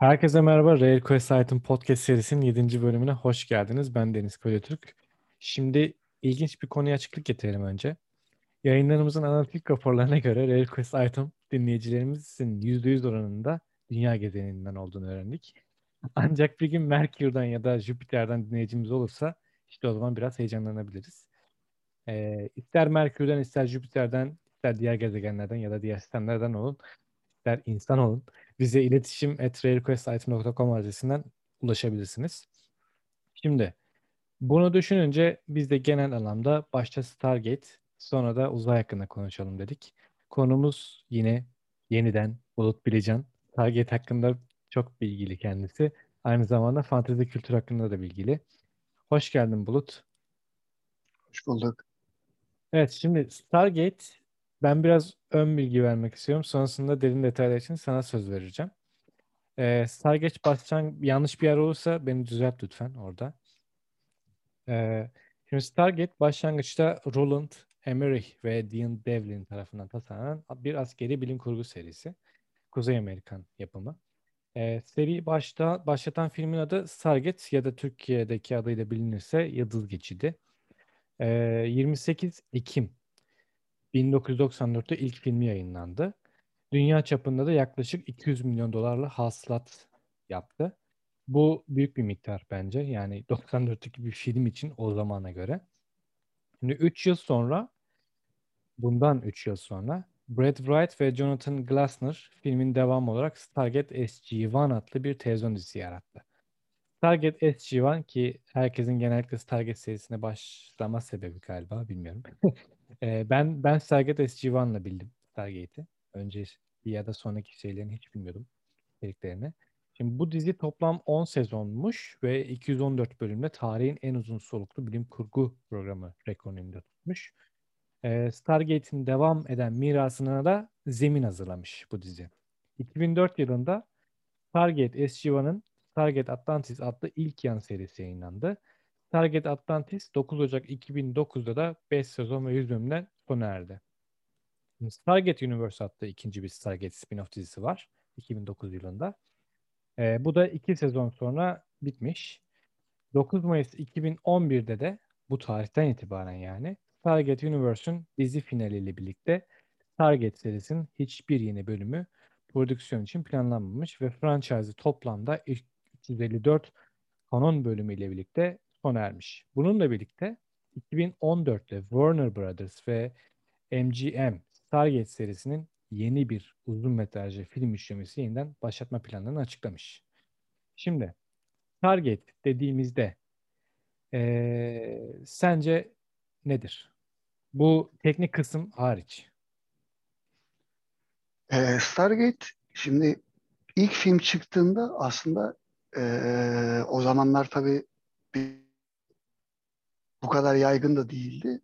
Herkese merhaba. Rare Quest Item Podcast serisinin 7. bölümüne hoş geldiniz. Ben Deniz Koyatürk. Şimdi ilginç bir konuya açıklık getirelim önce. Yayınlarımızın analitik raporlarına göre Rare Quest Item dinleyicilerimizin %100 oranında dünya gezeninden olduğunu öğrendik. Ancak bir gün Merkür'den ya da Jüpiter'den dinleyicimiz olursa işte o zaman biraz heyecanlanabiliriz. Ee, ister Merkür'den, ister Jüpiter'den, ister diğer gezegenlerden ya da diğer sistemlerden olun, ister insan olun bize iletişim at rarequestitem.com adresinden ulaşabilirsiniz. Şimdi bunu düşününce biz de genel anlamda başta Stargate sonra da uzay hakkında konuşalım dedik. Konumuz yine yeniden Bulut Bilecan. Stargate hakkında çok bilgili kendisi. Aynı zamanda fantezi kültür hakkında da bilgili. Hoş geldin Bulut. Hoş bulduk. Evet şimdi Stargate ben biraz ön bilgi vermek istiyorum. Sonrasında derin detaylar için sana söz vereceğim. Ee, Stargate baştan yanlış bir yer olursa beni düzelt lütfen orada. Ee, şimdi Stargate başlangıçta Roland Emmerich ve Dean Devlin tarafından tasarlanan bir askeri bilim kurgu serisi. Kuzey Amerikan yapımı. Ee, seri başta başlatan filmin adı Stargate ya da Türkiye'deki adıyla bilinirse Yıldız Geçidi. Ee, 28 Ekim 1994'te ilk filmi yayınlandı. Dünya çapında da yaklaşık 200 milyon dolarla hasılat yaptı. Bu büyük bir miktar bence. Yani 94'teki bir film için o zamana göre. Şimdi 3 yıl sonra bundan 3 yıl sonra Brad Wright ve Jonathan Glassner filmin devamı olarak Stargate SG-1 adlı bir televizyon dizisi yarattı. Stargate SG-1 ki herkesin genellikle Stargate serisine başlama sebebi galiba bilmiyorum. Ee, ben ben Stargate SG-1'la bildim Stargate'i. Önce ya da sonraki şeylerini hiç bilmiyordum içeriklerini. Şimdi bu dizi toplam 10 sezonmuş ve 214 bölümde tarihin en uzun soluklu bilim kurgu programı rekorunu tutmuş. Ee, Stargate'in devam eden mirasına da zemin hazırlamış bu dizi. 2004 yılında Stargate SG-1'ın Stargate Atlantis adlı ilk yan serisi yayınlandı. Stargate Atlantis 9 Ocak 2009'da da 5 sezon ve 100 bölümden sona erdi. Stargate Universe adlı ikinci bir Stargate spin-off dizisi var 2009 yılında. Ee, bu da iki sezon sonra bitmiş. 9 Mayıs 2011'de de bu tarihten itibaren yani Stargate Universe'ün dizi finaliyle birlikte Stargate serisinin hiçbir yeni bölümü prodüksiyon için planlanmamış ve franchise'ı toplamda 354 kanon bölümüyle birlikte sona ermiş. Bununla birlikte 2014'te Warner Brothers ve MGM Stargate serisinin yeni bir uzun metrajlı film işlemesi yeniden başlatma planlarını açıklamış. Şimdi Stargate dediğimizde ee, sence nedir? Bu teknik kısım hariç. Ee, Stargate şimdi ilk film çıktığında aslında ee, o zamanlar tabii bir, bu kadar yaygın da değildi.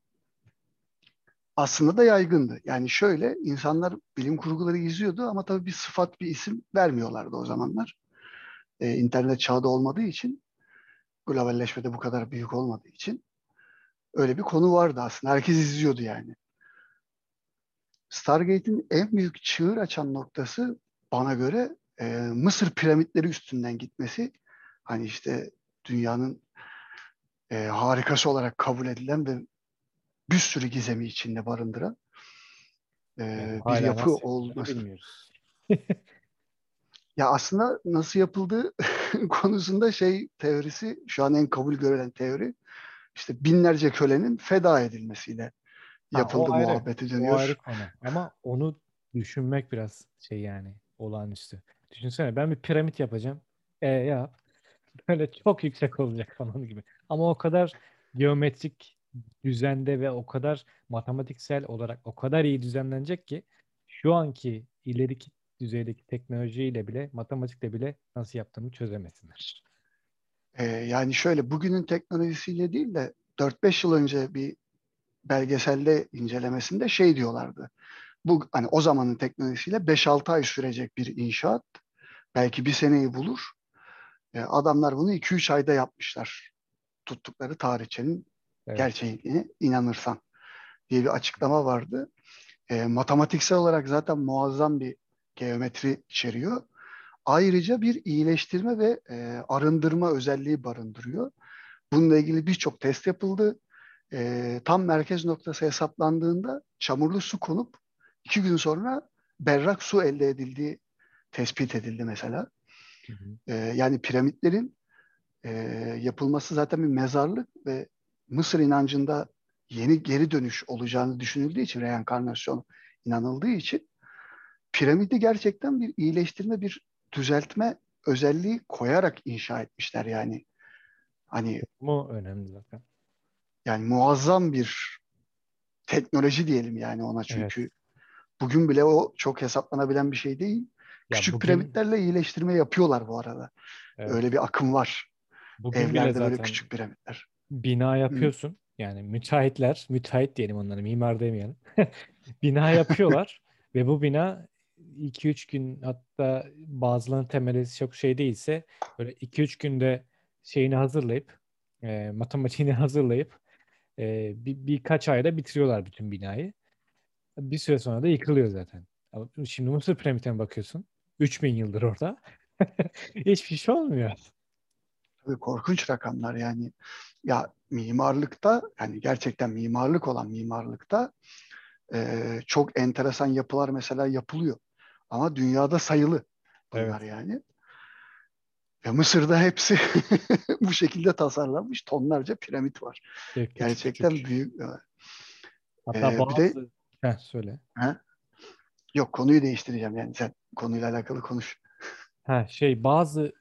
Aslında da yaygındı. Yani şöyle insanlar bilim kurguları izliyordu ama tabii bir sıfat bir isim vermiyorlardı o zamanlar. Ee, internet çağda olmadığı için globalleşme de bu kadar büyük olmadığı için öyle bir konu vardı aslında. Herkes izliyordu yani. Stargate'in en büyük çığır açan noktası bana göre e, Mısır piramitleri üstünden gitmesi. Hani işte dünyanın e, harikası olarak kabul edilen ve bir sürü gizemi içinde barındıran e, yani bir yapı olması. ya aslında nasıl yapıldığı konusunda şey teorisi şu an en kabul görülen teori işte binlerce kölenin feda edilmesiyle yapıldı ha, muhabbeti dönüyor. O ayrı konu. Ama onu düşünmek biraz şey yani olağanüstü. Düşünsene ben bir piramit yapacağım. E ya böyle çok yüksek olacak falan gibi. Ama o kadar geometrik düzende ve o kadar matematiksel olarak o kadar iyi düzenlenecek ki şu anki ileriki düzeydeki teknolojiyle bile matematikle bile nasıl yaptığını çözemesinler. Ee, yani şöyle bugünün teknolojisiyle değil de 4-5 yıl önce bir belgeselde incelemesinde şey diyorlardı. Bu hani o zamanın teknolojisiyle 5-6 ay sürecek bir inşaat belki bir seneyi bulur. E, adamlar bunu 2-3 ayda yapmışlar. Tuttukları tarihçenin evet. gerçeğine inanırsan diye bir açıklama vardı. E, matematiksel olarak zaten muazzam bir geometri içeriyor. ayrıca bir iyileştirme ve e, arındırma özelliği barındırıyor. Bununla ilgili birçok test yapıldı. E, tam merkez noktası hesaplandığında çamurlu su konup iki gün sonra berrak su elde edildiği tespit edildi mesela. Hı hı. E, yani piramitlerin e, yapılması zaten bir mezarlık ve Mısır inancında yeni geri dönüş olacağını düşünüldüğü için reenkarnasyon inanıldığı için piramidi gerçekten bir iyileştirme, bir düzeltme özelliği koyarak inşa etmişler yani. Hani bu önemli zaten. Yani muazzam bir teknoloji diyelim yani ona çünkü evet. bugün bile o çok hesaplanabilen bir şey değil. Ya Küçük bugün... piramitlerle iyileştirme yapıyorlar bu arada. Evet. Öyle bir akım var. Bugün Evlerde bile zaten böyle küçük piramitler. Bina yapıyorsun. Hı. Yani müteahhitler, müteahhit diyelim onlara, mimar demeyelim. bina yapıyorlar ve bu bina 2-3 gün hatta bazılarının temeli çok şey değilse böyle 2-3 günde şeyini hazırlayıp e, matematiğini hazırlayıp e, bir, birkaç ayda bitiriyorlar bütün binayı. Bir süre sonra da yıkılıyor zaten. Şimdi Mısır piramitine bakıyorsun. 3000 yıldır orada. Hiçbir şey olmuyor. Tabii korkunç rakamlar yani. Ya mimarlıkta yani gerçekten mimarlık olan mimarlıkta e, çok enteresan yapılar mesela yapılıyor. Ama dünyada sayılı bunlar evet. yani. Ve Mısır'da hepsi bu şekilde tasarlanmış. Tonlarca piramit var. Evet, Gerçekten küçük. büyük. Hatta ee, bazı... Bir de... Heh, söyle. He? Yok konuyu değiştireceğim yani sen konuyla alakalı konuş. Ha şey bazı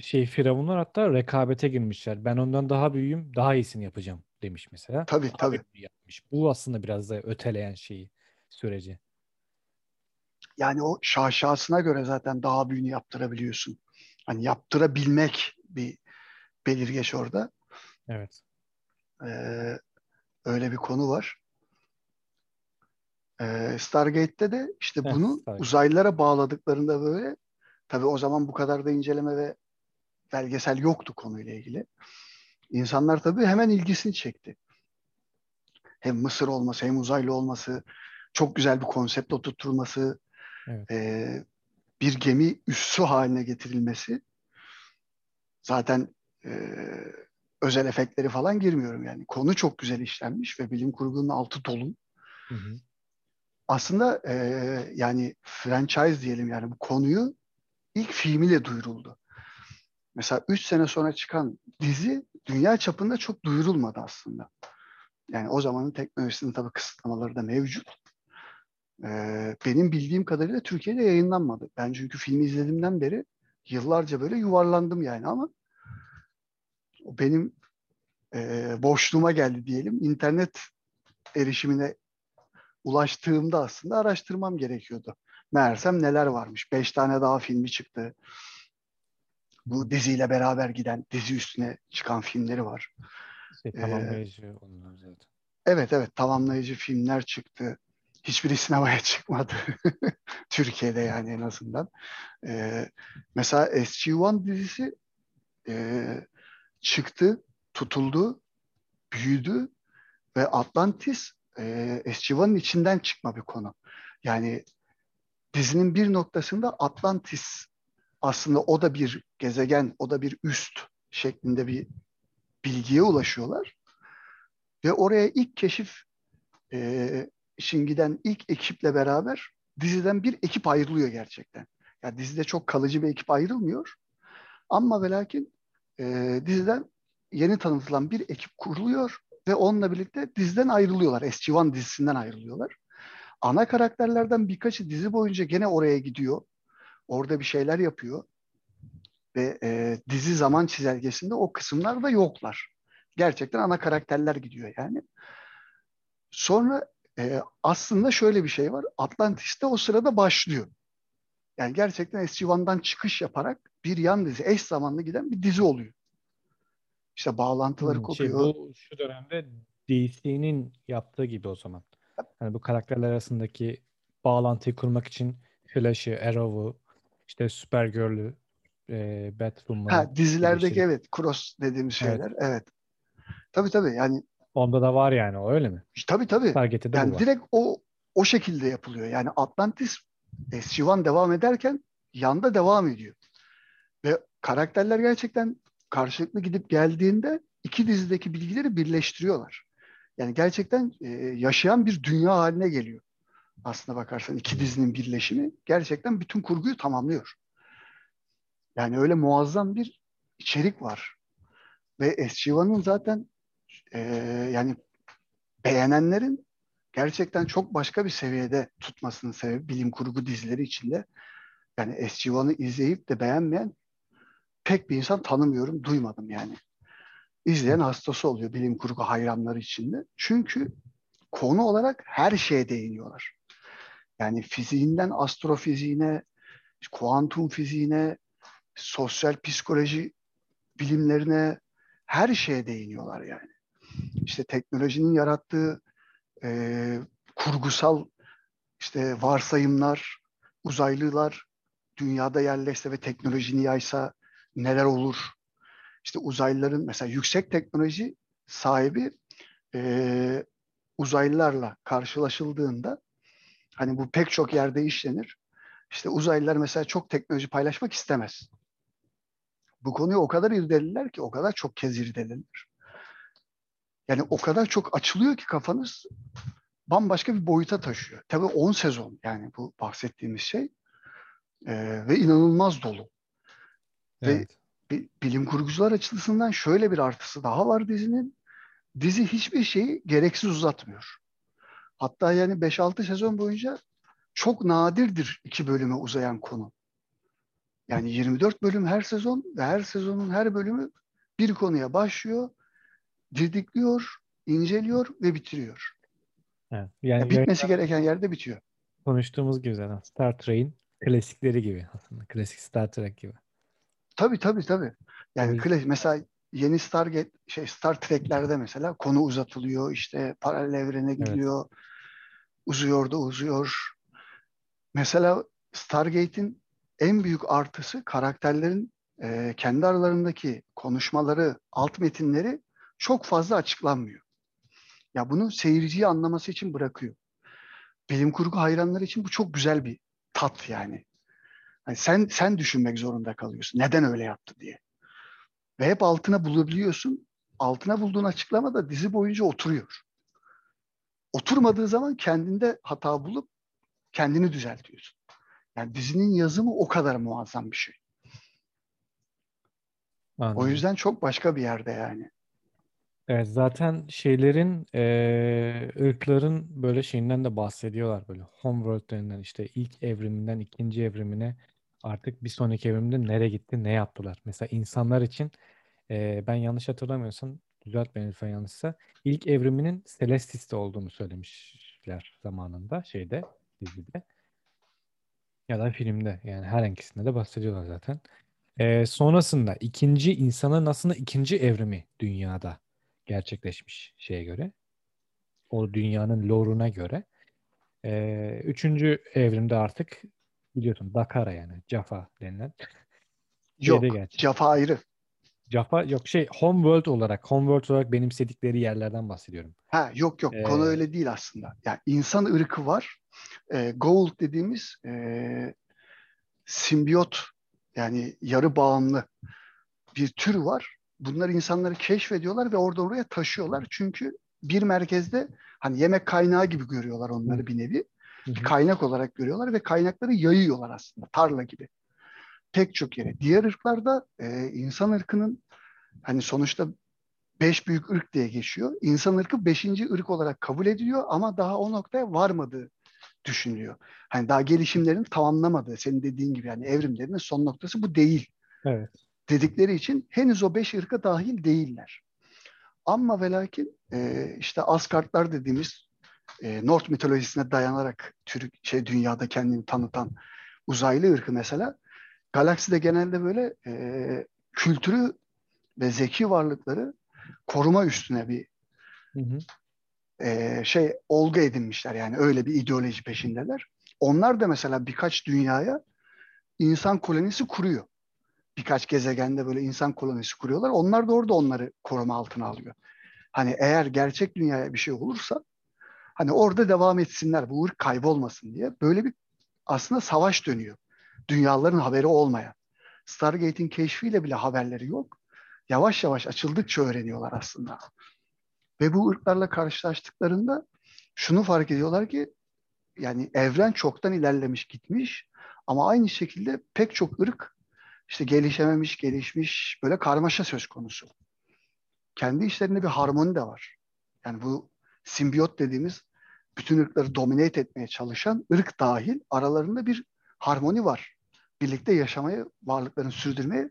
şey firavunlar hatta rekabete girmişler. Ben ondan daha büyüğüm, daha iyisini yapacağım demiş mesela. Tabii daha tabii. Yapmış. Bu aslında biraz da öteleyen şeyi süreci. Yani o şaşasına göre zaten daha büyüğünü yaptırabiliyorsun. Hani yaptırabilmek bir belirgeç orada. Evet. Ee, öyle bir konu var. Ee, Stargate'de de işte bunu Stargate. uzaylılara bağladıklarında böyle tabii o zaman bu kadar da inceleme ve belgesel yoktu konuyla ilgili. İnsanlar tabii hemen ilgisini çekti. Hem Mısır olması hem uzaylı olması çok güzel bir konsept oturtulması evet. e, bir gemi üssü haline getirilmesi zaten e, özel efektleri falan girmiyorum yani. Konu çok güzel işlenmiş ve bilim kurgunun altı dolu. Hı hı. Aslında e, yani franchise diyelim yani bu konuyu ilk filmiyle duyuruldu. Mesela 3 sene sonra çıkan dizi dünya çapında çok duyurulmadı aslında. Yani o zamanın teknolojisinin tabii kısıtlamaları da mevcut. Ee, benim bildiğim kadarıyla Türkiye'de yayınlanmadı. Ben çünkü filmi izlediğimden beri yıllarca böyle yuvarlandım yani ama benim e, boşluğuma geldi diyelim. İnternet erişimine ulaştığımda aslında araştırmam gerekiyordu. Meğersem neler varmış. Beş tane daha filmi çıktı. Bu diziyle beraber giden, dizi üstüne çıkan filmleri var. Şey, tamamlayıcı ee, onlar zaten. Evet evet tamamlayıcı filmler çıktı. Hiçbiri sinemaya çıkmadı. Türkiye'de yani en azından. Ee, mesela SG-1 dizisi e, çıktı, tutuldu, büyüdü ve Atlantis e, SG-1'ın içinden çıkma bir konu. Yani dizinin bir noktasında Atlantis aslında o da bir gezegen, o da bir üst şeklinde bir bilgiye ulaşıyorlar. Ve oraya ilk keşif e, için giden ilk ekiple beraber diziden bir ekip ayrılıyor gerçekten. Yani dizide çok kalıcı bir ekip ayrılmıyor. Ama ve lakin e, diziden yeni tanıtılan bir ekip kuruluyor ve onunla birlikte diziden ayrılıyorlar. SG-1 dizisinden ayrılıyorlar. Ana karakterlerden birkaçı dizi boyunca gene oraya gidiyor. Orada bir şeyler yapıyor. Ve e, dizi zaman çizelgesinde o kısımlar da yoklar. Gerçekten ana karakterler gidiyor yani. Sonra e, aslında şöyle bir şey var. Atlantis'te o sırada başlıyor. Yani gerçekten SG-1'dan çıkış yaparak bir yan dizi, eş zamanlı giden bir dizi oluyor. İşte bağlantıları hmm, kopuyor. Şey, bu şu dönemde DC'nin yaptığı gibi o zaman. Yani bu karakterler arasındaki bağlantıyı kurmak için Flash'ı, Arrow'u, işte Supergirl'ü, e, Batwoman'ı. Ha, dizilerdeki şey. evet cross dediğimiz şeyler. Evet. evet. Tabii tabii yani. Onda da var yani o öyle mi? Tabii tabii. Target'te de yani direkt o o şekilde yapılıyor. Yani Atlantis SG-1 devam ederken yanda devam ediyor. Ve karakterler gerçekten karşılıklı gidip geldiğinde iki dizideki bilgileri birleştiriyorlar. Yani gerçekten e, yaşayan bir dünya haline geliyor. Aslına bakarsan iki dizinin birleşimi gerçekten bütün kurguyu tamamlıyor. Yani öyle muazzam bir içerik var. Ve SG-1'ın zaten e, yani beğenenlerin gerçekten çok başka bir seviyede tutmasının sebebi bilim kurgu dizileri içinde. Yani SG-1'ı izleyip de beğenmeyen pek bir insan tanımıyorum, duymadım yani. İzleyen hastası oluyor bilim kurgu hayranları içinde. Çünkü konu olarak her şeye değiniyorlar. Yani fiziğinden astrofiziğine, kuantum fiziğine, sosyal psikoloji bilimlerine her şeye değiniyorlar yani. İşte teknolojinin yarattığı e, kurgusal işte varsayımlar, uzaylılar dünyada yerleşse ve teknolojini yaysa neler olur? İşte uzaylıların mesela yüksek teknoloji sahibi e, uzaylılarla karşılaşıldığında hani bu pek çok yerde işlenir. İşte uzaylılar mesela çok teknoloji paylaşmak istemez. Bu konuyu o kadar irdelirler ki o kadar çok kez irdelirler. Yani o kadar çok açılıyor ki kafanız bambaşka bir boyuta taşıyor. Tabii 10 sezon yani bu bahsettiğimiz şey ee, ve inanılmaz dolu. Evet. Ve bilim kurgucular açısından şöyle bir artısı daha var dizinin. Dizi hiçbir şeyi gereksiz uzatmıyor. Hatta yani 5-6 sezon boyunca çok nadirdir iki bölüme uzayan konu. Yani 24 bölüm her sezon ve her sezonun her bölümü bir konuya başlıyor, didikliyor, inceliyor ve bitiriyor. Evet, yani ya bitmesi gereken yerde bitiyor. Konuştuğumuz gibi zaten Star Trek'in klasikleri gibi aslında. Klasik Star Trek gibi. Tabii tabii tabii. Yani evet. klasik mesela yeni Stargate şey Star Trek'lerde mesela konu uzatılıyor işte paralel evrene gidiyor. Evet. Uzuyor da uzuyor. Mesela Stargate'in en büyük artısı karakterlerin e, kendi aralarındaki konuşmaları, alt metinleri çok fazla açıklanmıyor. Ya bunu seyirciyi anlaması için bırakıyor. Bilim kurgu hayranları için bu çok güzel bir tat yani. yani sen sen düşünmek zorunda kalıyorsun. Neden öyle yaptı diye. Ve hep altına bulabiliyorsun. Altına bulduğun açıklama da dizi boyunca oturuyor. Oturmadığı zaman kendinde hata bulup kendini düzeltiyorsun. Yani dizinin yazımı o kadar muazzam bir şey. Anladım. O yüzden çok başka bir yerde yani. Evet zaten şeylerin eee ırkların böyle şeyinden de bahsediyorlar böyle homeworld denilen işte ilk evriminden ikinci evrimine artık bir sonraki evrimde nereye gitti ne yaptılar. Mesela insanlar için eee, ben yanlış hatırlamıyorsam düzelt beni lütfen yanlışsa ilk evriminin Celestis'te olduğunu söylemişler zamanında şeyde dizide ya da filmde yani her ikisinde de bahsediyorlar zaten. Eee, sonrasında ikinci insanın aslında ikinci evrimi dünyada gerçekleşmiş şeye göre. O dünyanın lore'una göre. Ee, üçüncü evrimde artık biliyorsun Dakara yani Jaffa denilen Yok, Jaffa ayrı. Jaffa yok şey Homeworld olarak Homeworld olarak benimsedikleri yerlerden bahsediyorum. Ha yok yok ee, konu öyle değil aslında. Yani insan ırkı var. E, Gould dediğimiz e, simbiyot yani yarı bağımlı bir tür var bunlar insanları keşfediyorlar ve oradan oraya taşıyorlar. Çünkü bir merkezde hani yemek kaynağı gibi görüyorlar onları bir nevi. Bir kaynak olarak görüyorlar ve kaynakları yayıyorlar aslında tarla gibi. Pek çok yere. Diğer ırklarda e, insan ırkının hani sonuçta beş büyük ırk diye geçiyor. İnsan ırkı beşinci ırk olarak kabul ediliyor ama daha o noktaya varmadığı düşünülüyor. Hani daha gelişimlerini tamamlamadığı, senin dediğin gibi yani evrimlerinin son noktası bu değil. Evet dedikleri için henüz o beş ırka dahil değiller. Ama ve lakin e, işte Asgardlar dediğimiz e, North mitolojisine dayanarak Türk şey dünyada kendini tanıtan uzaylı ırkı mesela galakside genelde böyle e, kültürü ve zeki varlıkları koruma üstüne bir hı hı. E, şey olgu edinmişler yani öyle bir ideoloji peşindeler. Onlar da mesela birkaç dünyaya insan kolonisi kuruyor birkaç gezegende böyle insan kolonisi kuruyorlar. Onlar da orada onları koruma altına alıyor. Hani eğer gerçek dünyaya bir şey olursa hani orada devam etsinler bu ırk kaybolmasın diye böyle bir aslında savaş dönüyor. Dünyaların haberi olmayan. Stargate'in keşfiyle bile haberleri yok. Yavaş yavaş açıldıkça öğreniyorlar aslında. Ve bu ırklarla karşılaştıklarında şunu fark ediyorlar ki yani evren çoktan ilerlemiş gitmiş ama aynı şekilde pek çok ırk işte gelişememiş, gelişmiş böyle karmaşa söz konusu. Kendi işlerinde bir harmoni de var. Yani bu simbiyot dediğimiz bütün ırkları dominate etmeye çalışan ırk dahil aralarında bir harmoni var. Birlikte yaşamayı, varlıklarını sürdürmeye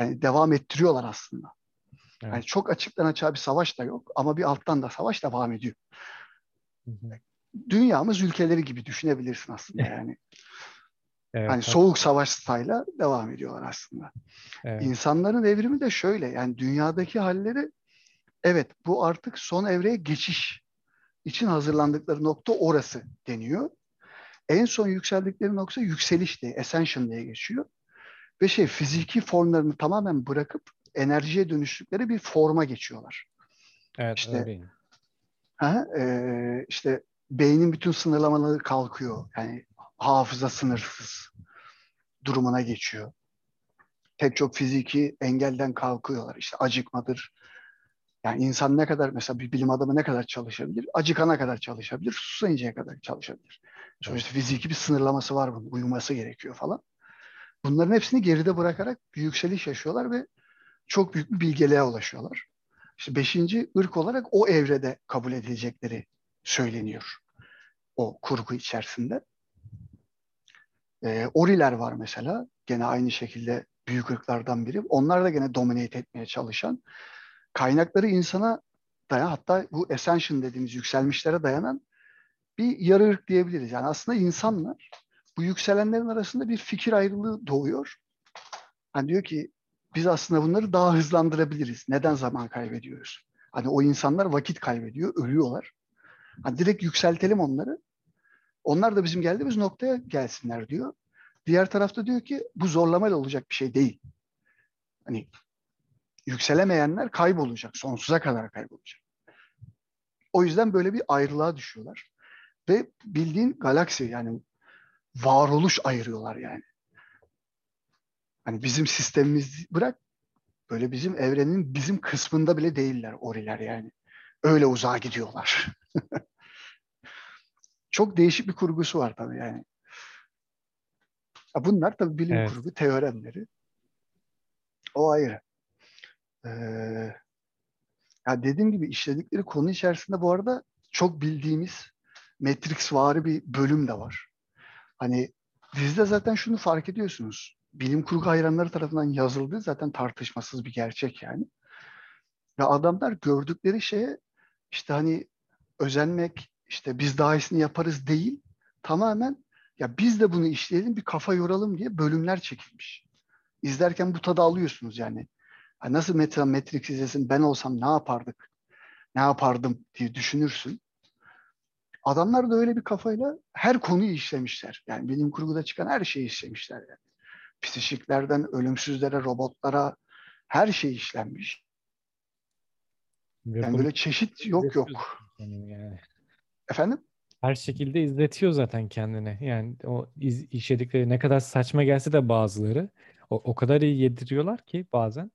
yani devam ettiriyorlar aslında. Evet. Yani çok açıktan açığa bir savaş da yok ama bir alttan da savaş devam ediyor. Hı hı. Dünyamız ülkeleri gibi düşünebilirsin aslında yani. Evet, hani soğuk savaş stayla devam ediyorlar aslında. Evet. İnsanların evrimi de şöyle yani dünyadaki halleri evet bu artık son evreye geçiş için hazırlandıkları nokta orası deniyor. En son yükseldikleri nokta yükseliş diye, ascension diye geçiyor. Ve şey fiziki formlarını tamamen bırakıp enerjiye dönüştükleri bir forma geçiyorlar. Evet işte, öyleyim. Ha, e, işte beynin bütün sınırlamaları kalkıyor. Yani hafıza sınırsız durumuna geçiyor. Pek çok fiziki engelden kalkıyorlar. İşte acıkmadır. Yani insan ne kadar mesela bir bilim adamı ne kadar çalışabilir? Acıkana kadar çalışabilir, susayıncaya kadar çalışabilir. Sonuçta fiziki bir sınırlaması var bunun. Uyuması gerekiyor falan. Bunların hepsini geride bırakarak bir yükseliş yaşıyorlar ve çok büyük bir bilgeliğe ulaşıyorlar. İşte beşinci ırk olarak o evrede kabul edilecekleri söyleniyor. O kurgu içerisinde. E, Oriler var mesela. Gene aynı şekilde büyük ırklardan biri. Onlar da gene dominate etmeye çalışan. Kaynakları insana dayan hatta bu ascension dediğimiz yükselmişlere dayanan bir yarı ırk diyebiliriz. Yani aslında insanlar bu yükselenlerin arasında bir fikir ayrılığı doğuyor. Hani diyor ki biz aslında bunları daha hızlandırabiliriz. Neden zaman kaybediyoruz? Hani o insanlar vakit kaybediyor, ölüyorlar. Hani direkt yükseltelim onları. Onlar da bizim geldiğimiz noktaya gelsinler diyor. Diğer tarafta diyor ki bu zorlamayla olacak bir şey değil. Hani yükselemeyenler kaybolacak, sonsuza kadar kaybolacak. O yüzden böyle bir ayrılığa düşüyorlar. Ve bildiğin galaksi yani varoluş ayırıyorlar yani. Hani bizim sistemimiz bırak böyle bizim evrenin bizim kısmında bile değiller oriler yani. Öyle uzağa gidiyorlar. Çok değişik bir kurgusu var tabii yani. Bunlar tabii bilim evet. kurgu teoremleri. O ayrı. Ee, ya dediğim gibi işledikleri konu içerisinde bu arada çok bildiğimiz Matrix vari bir bölüm de var. Hani dizide zaten şunu fark ediyorsunuz. Bilim kurgu hayranları tarafından yazıldığı zaten tartışmasız bir gerçek yani. Ve adamlar gördükleri şeye işte hani özenmek, işte biz daha iyisini yaparız değil. Tamamen ya biz de bunu işleyelim, bir kafa yoralım diye bölümler çekilmiş. İzlerken bu tadı alıyorsunuz yani. Ha nasıl mesela Matrix izlesin ben olsam ne yapardık? Ne yapardım diye düşünürsün. Adamlar da öyle bir kafayla her konuyu işlemişler. Yani bilim kurguda çıkan her şeyi işlemişler yani. Psişiklerden ölümsüzlere, robotlara her şey işlenmiş. Yani böyle çeşit yok yok. Yani. Efendim? Her şekilde izletiyor zaten kendine. Yani o iz, işledikleri ne kadar saçma gelse de bazıları o, o kadar iyi yediriyorlar ki bazen.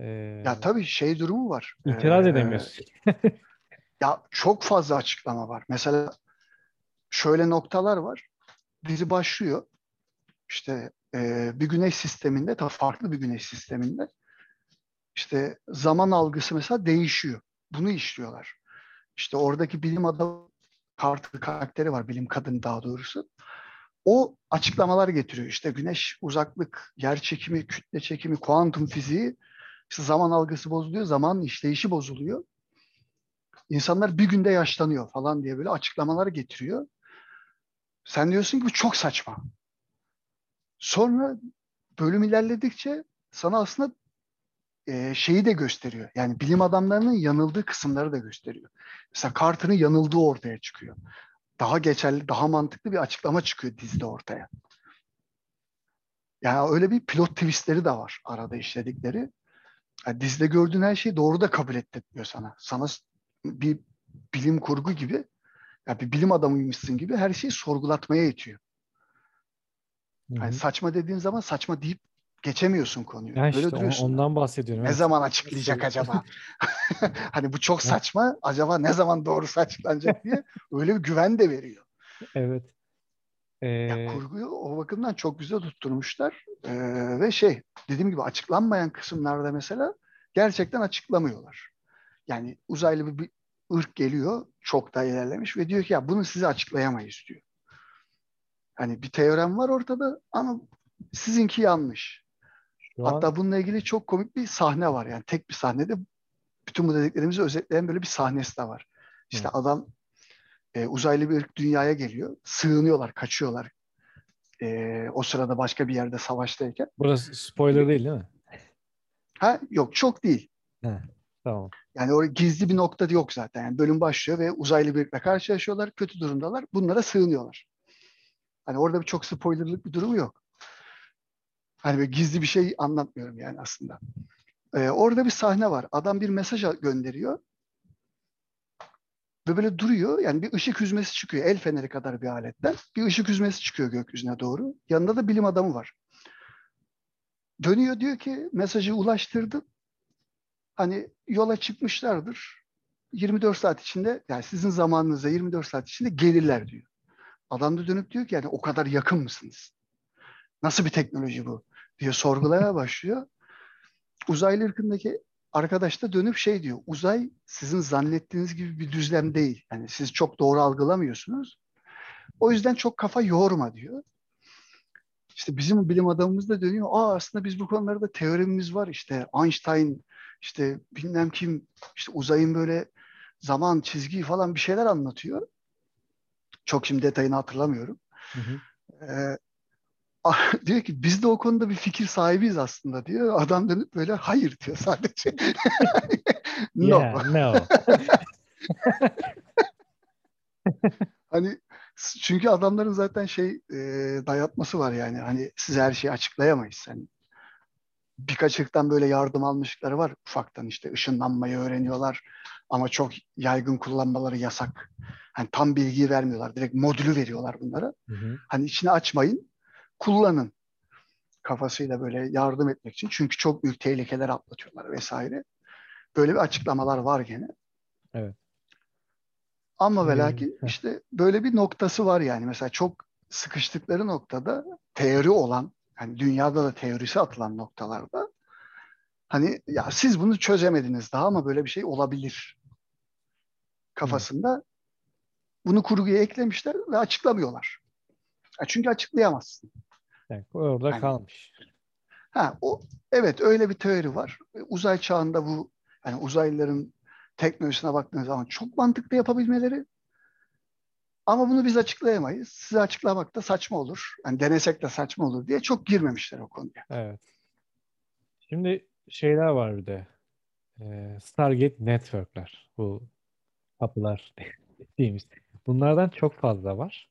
Ee, ya tabii şey durumu var. İtiraz ee, edemiyorsun. ya çok fazla açıklama var. Mesela şöyle noktalar var. Dizi başlıyor. İşte e, bir güneş sisteminde, tabii farklı bir güneş sisteminde işte zaman algısı mesela değişiyor. Bunu işliyorlar. İşte oradaki bilim adamı Carter karakteri var, bilim kadın daha doğrusu. O açıklamalar getiriyor. İşte güneş uzaklık, yer çekimi, kütle çekimi, kuantum fiziği, işte zaman algısı bozuluyor, zaman işleyişi bozuluyor. İnsanlar bir günde yaşlanıyor falan diye böyle açıklamalar getiriyor. Sen diyorsun ki bu çok saçma. Sonra bölüm ilerledikçe sana aslında e, şeyi de gösteriyor. Yani bilim adamlarının yanıldığı kısımları da gösteriyor. Mesela Carter'ın yanıldığı ortaya çıkıyor. Daha geçerli, daha mantıklı bir açıklama çıkıyor dizide ortaya. Yani öyle bir pilot twistleri de var arada işledikleri. Yani dizide gördüğün her şeyi doğru da kabul ettirmiyor sana. Sana bir bilim kurgu gibi, yani bir bilim adamıymışsın gibi her şeyi sorgulatmaya itiyor. Hı. saçma dediğin zaman saçma deyip geçemiyorsun konuyu. Ya Böyle işte duruyorsun. ondan bahsediyorum. Ne Evet. zaman açıklayacak acaba? hani bu çok saçma. Acaba ne zaman doğrusu açıklanacak diye öyle bir güven de veriyor. Evet. Ya Ee, kurguyu o bakımdan çok güzel tutturmuşlar. Ee, ve şey dediğim gibi açıklanmayan kısımlarda mesela gerçekten açıklamıyorlar. Yani uzaylı bir, bir ırk geliyor çok da ilerlemiş ve diyor ki ya bunu size açıklayamayız diyor. Hani bir teorem var ortada ama sizinki yanlış. şu an Hatta bununla ilgili çok komik bir sahne var. Yani tek bir sahnede bütün bu dediklerimizi özetleyen böyle bir sahnesi de var. İşte Hı. adam e, uzaylı bir ırk dünyaya geliyor. Sığınıyorlar, kaçıyorlar. E, o sırada başka bir yerde savaştayken. burası spoiler değil değil mi? Ha yok çok değil. He, tamam. Yani orada gizli bir nokta yok zaten. Yani bölüm başlıyor ve uzaylı bir ırkla karşılaşıyorlar. Kötü durumdalar. Bunlara sığınıyorlar. Hani orada bir çok spoilerlık bir durum yok. Hani böyle gizli bir şey anlatmıyorum yani aslında. Ee, orada bir sahne var. Adam bir mesaj gönderiyor. Ve böyle duruyor. Yani bir ışık hüzmesi çıkıyor. El feneri kadar bir aletten. Bir ışık hüzmesi çıkıyor gökyüzüne doğru. Yanında da bilim adamı var. Dönüyor diyor ki mesajı ulaştırdım. Hani yola çıkmışlardır. 24 saat içinde yani sizin zamanınızda 24 saat içinde gelirler diyor. Adam da dönüp diyor ki yani o kadar yakın mısınız? Nasıl bir teknoloji bu? diyor sorgulamaya başlıyor. Uzaylı ırkındaki arkadaş da dönüp şey diyor. Uzay sizin zannettiğiniz gibi bir düzlem değil. Yani siz çok doğru algılamıyorsunuz. O yüzden çok kafa yorma diyor. İşte bizim bilim adamımız da dönüyor. Aa aslında biz bu konularda teoremimiz var. İşte Einstein, işte bilmem kim, işte uzayın böyle zaman çizgi falan bir şeyler anlatıyor. Çok şimdi detayını hatırlamıyorum. Hı hı. Ee, diyor ki biz de o konuda bir fikir sahibiyiz aslında diyor. Adam dönüp böyle hayır diyor sadece. no. Yeah, no. Hani çünkü adamların zaten şey e, dayatması var yani. Hani size her şeyi açıklayamayız. Hani birkaç ırktan böyle yardım almışlıkları var. Ufaktan işte ışınlanmayı öğreniyorlar. Ama çok yaygın kullanmaları yasak. Hani tam bilgiyi vermiyorlar. Direkt modülü veriyorlar bunlara. Hı hı. Hani içine açmayın. Kullanın kafasıyla böyle yardım etmek için. Çünkü çok büyük tehlikeler atlatıyorlar vesaire. Böyle bir açıklamalar var gene. Evet. Ama ve lakin işte böyle bir noktası var yani. Mesela çok sıkıştıkları noktada teori olan, hani dünyada da teorisi atılan noktalarda hani ya siz bunu çözemediniz daha ama böyle bir şey olabilir kafasında bunu kurguya eklemişler ve açıklamıyorlar. Ya çünkü açıklayamazsın. Yani orada Yani- kalmış. Ha o evet öyle bir teori var. Uzay çağında bu yani uzaylıların teknolojisine baktığınız zaman çok mantıklı yapabilmeleri ama bunu biz açıklayamayız. Size açıklamak da saçma olur. Yani denesek de saçma olur diye çok girmemişler o konuya. Evet. Şimdi şeyler var bir de. Ee, Stargate Network'ler. Bu kapılar dediğimiz. Bunlardan çok fazla var.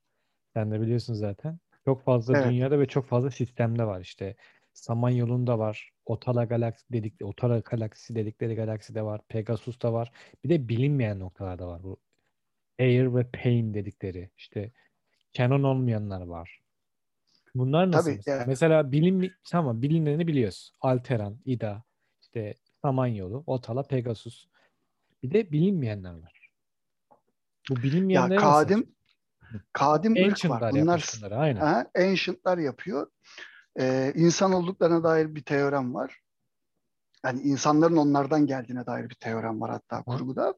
Sen de biliyorsun zaten. Çok fazla Evet. dünyada ve çok fazla sistemde var. İşte Samanyolu'nda var. Otala galaksi dedik, Otala galaksisi dedikleri galakside var. Pegasus'ta var. Bir de bilinmeyen noktalarda var. Bu Air ve Pain dedikleri. İşte canon olmayanlar var. Bunlar nasıl? Tabii, mesela? yani- Mesela bilim tamam bilineni biliyoruz. Alteran, Ida, işte Samanyolu, Otala, Pegasus. Bir de bilinmeyenler var. Bu Ya bilinmeyenleri nasıl? kadim kadim ırk var. Bunlar bunları aynen. ha, ancient'lar yapıyor. Ee, insan olduklarına dair bir teorem var. Yani insanların onlardan geldiğine dair bir teorem var hatta kurguda.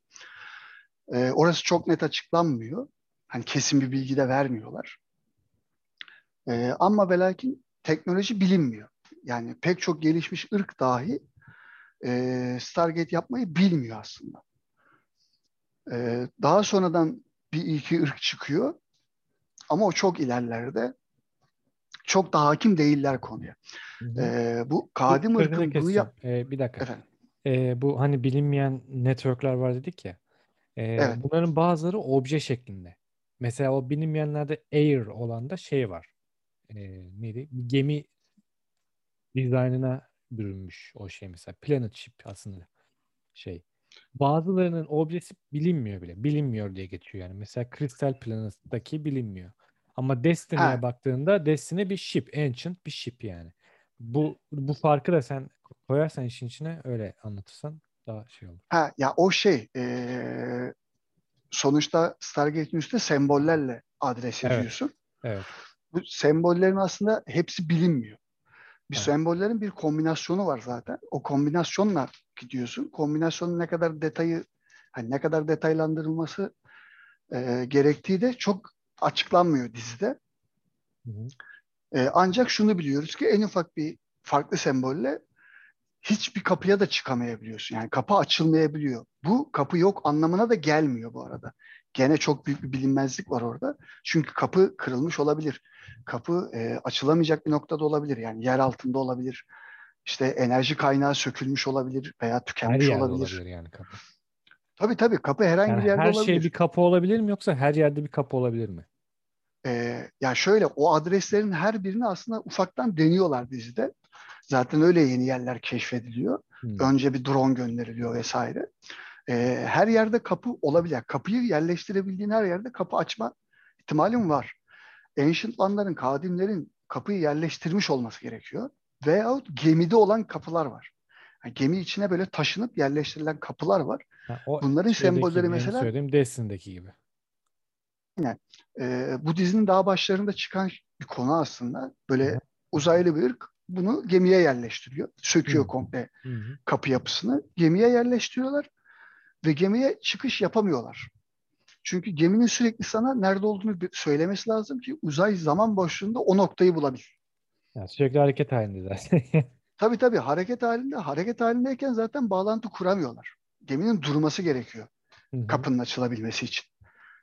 Ee, orası çok net açıklanmıyor. Hani kesin bir bilgi de vermiyorlar. Ee, ama ve lakin teknoloji bilinmiyor. Yani pek çok gelişmiş ırk dahi e, Stargate yapmayı bilmiyor aslında. Ee, daha sonradan bir iki ırk çıkıyor. Ama o çok ilerlerde. Çok da hakim değiller konuya. Hı hı. Ee, bu kadim ırkın bunu yap... Ee, bir dakika. Efendim. Ee, bu hani bilinmeyen networkler var dedik ya. Ee, Evet. bunların bazıları obje şeklinde. Mesela o bilinmeyenlerde Air olan da şey var. Ee, neydi? Gemi dizaynına bürünmüş o şey mesela. Planet Ship aslında şey. Bazılarının objesi bilinmiyor bile. Bilinmiyor diye geçiyor yani. Mesela Crystal Planet'taki bilinmiyor. Ama Destiny'ye Ha, baktığında Destiny bir ship, ancient bir ship yani. Bu bu farkı da sen koyarsan işin içine öyle anlatırsan daha şey olur. ha ya o şey ee, sonuçta Stargate'in üstünde sembollerle adres Evet. yazıyorsun. Evet. Bu sembollerin aslında hepsi bilinmiyor. Bir Evet. sembollerin bir kombinasyonu var zaten. O kombinasyonla gidiyorsun. Kombinasyonun ne kadar detayı, hani ne kadar detaylandırılması e, gerektiği de çok açıklanmıyor dizide. Hı hı. E, ancak şunu biliyoruz ki en ufak bir farklı sembolle hiçbir kapıya da çıkamayabiliyorsun. Yani kapı açılmayabiliyor. Bu kapı yok anlamına da gelmiyor bu arada. Gene çok büyük bir bilinmezlik var orada. Çünkü kapı kırılmış olabilir. Kapı e, açılamayacak bir noktada olabilir. Yani yer altında olabilir. İşte enerji kaynağı sökülmüş olabilir veya Her tükenmiş yerde olabilir. olabilir yani kapı. Tabii tabii kapı herhangi Yani bir yerde her olabilir. şey bir kapı olabilir mi yoksa her yerde bir kapı olabilir mi? Ee, ya şöyle o adreslerin her birini aslında ufaktan deniyorlar dizide. Zaten öyle yeni yerler keşfediliyor. Hmm. Önce bir drone gönderiliyor vesaire. Ee, her yerde kapı olabilir. Yani Kapıyı yerleştirebildiğin her yerde kapı açma ihtimalin var. Ancient One'ların, kadimlerin kapıyı yerleştirmiş olması gerekiyor. Veyahut gemide olan kapılar var. Yani gemi içine böyle taşınıp yerleştirilen kapılar var. Ha, Bunların sembolleri mesela söylediğim Destiny'deki gibi. e, bu dizinin daha başlarında çıkan bir konu aslında. Böyle hı. uzaylı bir ırk bunu gemiye yerleştiriyor. Söküyor Hı. komple Hı hı. kapı yapısını. Gemiye yerleştiriyorlar ve gemiye çıkış yapamıyorlar. Çünkü geminin sürekli sana nerede olduğunu söylemesi lazım ki uzay zaman boşluğunda o noktayı bulabil. Yani sürekli hareket halinde zaten. Tabii tabii hareket halinde, hareket halindeyken zaten bağlantı kuramıyorlar. Geminin durması gerekiyor Hı hı. kapının açılabilmesi için.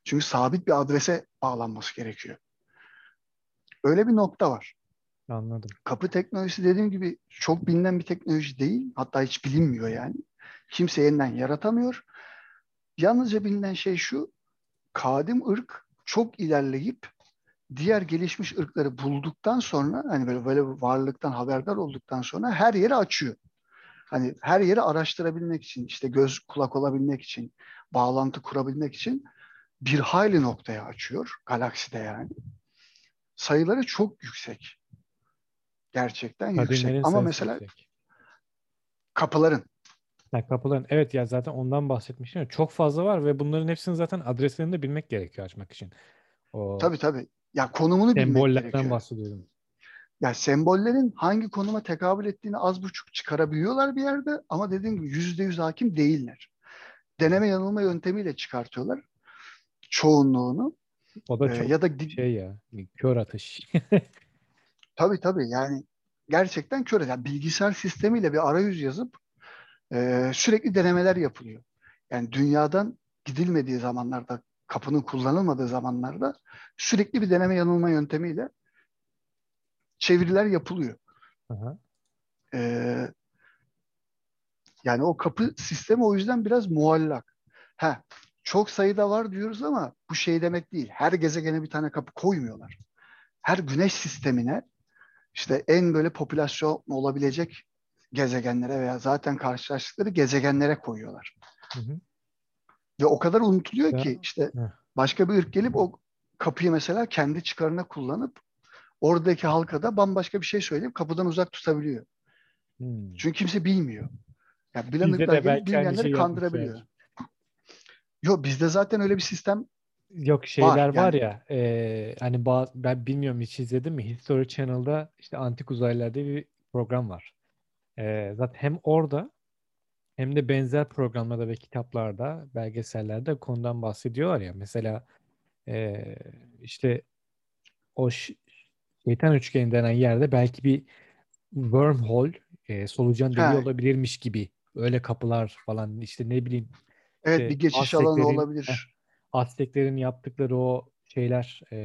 Çünkü sabit bir adrese bağlanması gerekiyor. Öyle bir nokta var. Anladım. Kapı teknolojisi dediğim gibi çok bilinen bir teknoloji değil. Hatta hiç bilinmiyor yani. Kimse yeniden yaratamıyor. Yalnızca bilinen şey şu. Kadim ırk çok ilerleyip diğer gelişmiş ırkları bulduktan sonra hani böyle böyle varlıktan haberdar olduktan sonra her yeri açıyor. Hani her yeri araştırabilmek için, işte göz kulak olabilmek için, bağlantı kurabilmek için bir hayli noktaya açıyor. Galakside yani. Sayıları çok yüksek. Gerçekten yüksek. Kadimlerin Ama mesela yüksek. kapıların Ya kapıların evet ya zaten ondan bahsetmiştim çok fazla var ve bunların hepsini zaten adreslerini de bilmek gerekiyor açmak için. O tabii tabii ya konumunu bilmek sembollerden gerekiyor. bahsediyorum. Ya sembollerin hangi konuma tekabül ettiğini az buçuk çıkarabiliyorlar bir yerde ama dediğim gibi yüzde yüz hakim değiller. Deneme yanılma yöntemiyle çıkartıyorlar çoğunluğunu. O da Ee, çok ya da şey ya kör atış. tabii tabii yani gerçekten kör. Yani bilgisayar sistemiyle bir arayüz yazıp e, sürekli denemeler yapılıyor. Yani dünyadan gidilmediği zamanlarda, kapının kullanılmadığı zamanlarda sürekli bir deneme yanılma yöntemiyle çeviriler yapılıyor. Aha. Ee, yani o kapı sistemi o yüzden biraz muallak. Ha, çok sayıda var diyoruz ama bu şey demek değil. Her gezegene bir tane kapı koymuyorlar. Her güneş sistemine işte en böyle popülasyon olabilecek gezegenlere veya zaten karşılaştıkları gezegenlere koyuyorlar. Hı hı. Ve o kadar unutuluyor Ya, ki işte heh. başka bir ırk gelip o kapıyı mesela kendi çıkarına kullanıp oradaki halka da bambaşka bir şey söyleyip kapıdan uzak tutabiliyor. Hmm. Çünkü kimse bilmiyor. Yani bilen ırklar gelip bilmeyenleri şeyi kandırabiliyor. Yok bizde zaten öyle bir sistem Yok şeyler var yani. ya e, hani bazı, ben bilmiyorum hiç izledin mi History Channel'da işte Antik Uzaylılar diye bir program var. E, zaten hem orada hem de benzer programlarda ve kitaplarda, belgesellerde konudan bahsediyorlar ya. Mesela e, işte o şeytan üçgeni denen yerde belki bir wormhole, e, solucan deliği Ha, olabilirmiş gibi. Öyle kapılar falan işte ne bileyim evet bir işte geçiş alanı olabilir. Azteklerin yaptıkları o şeyler e,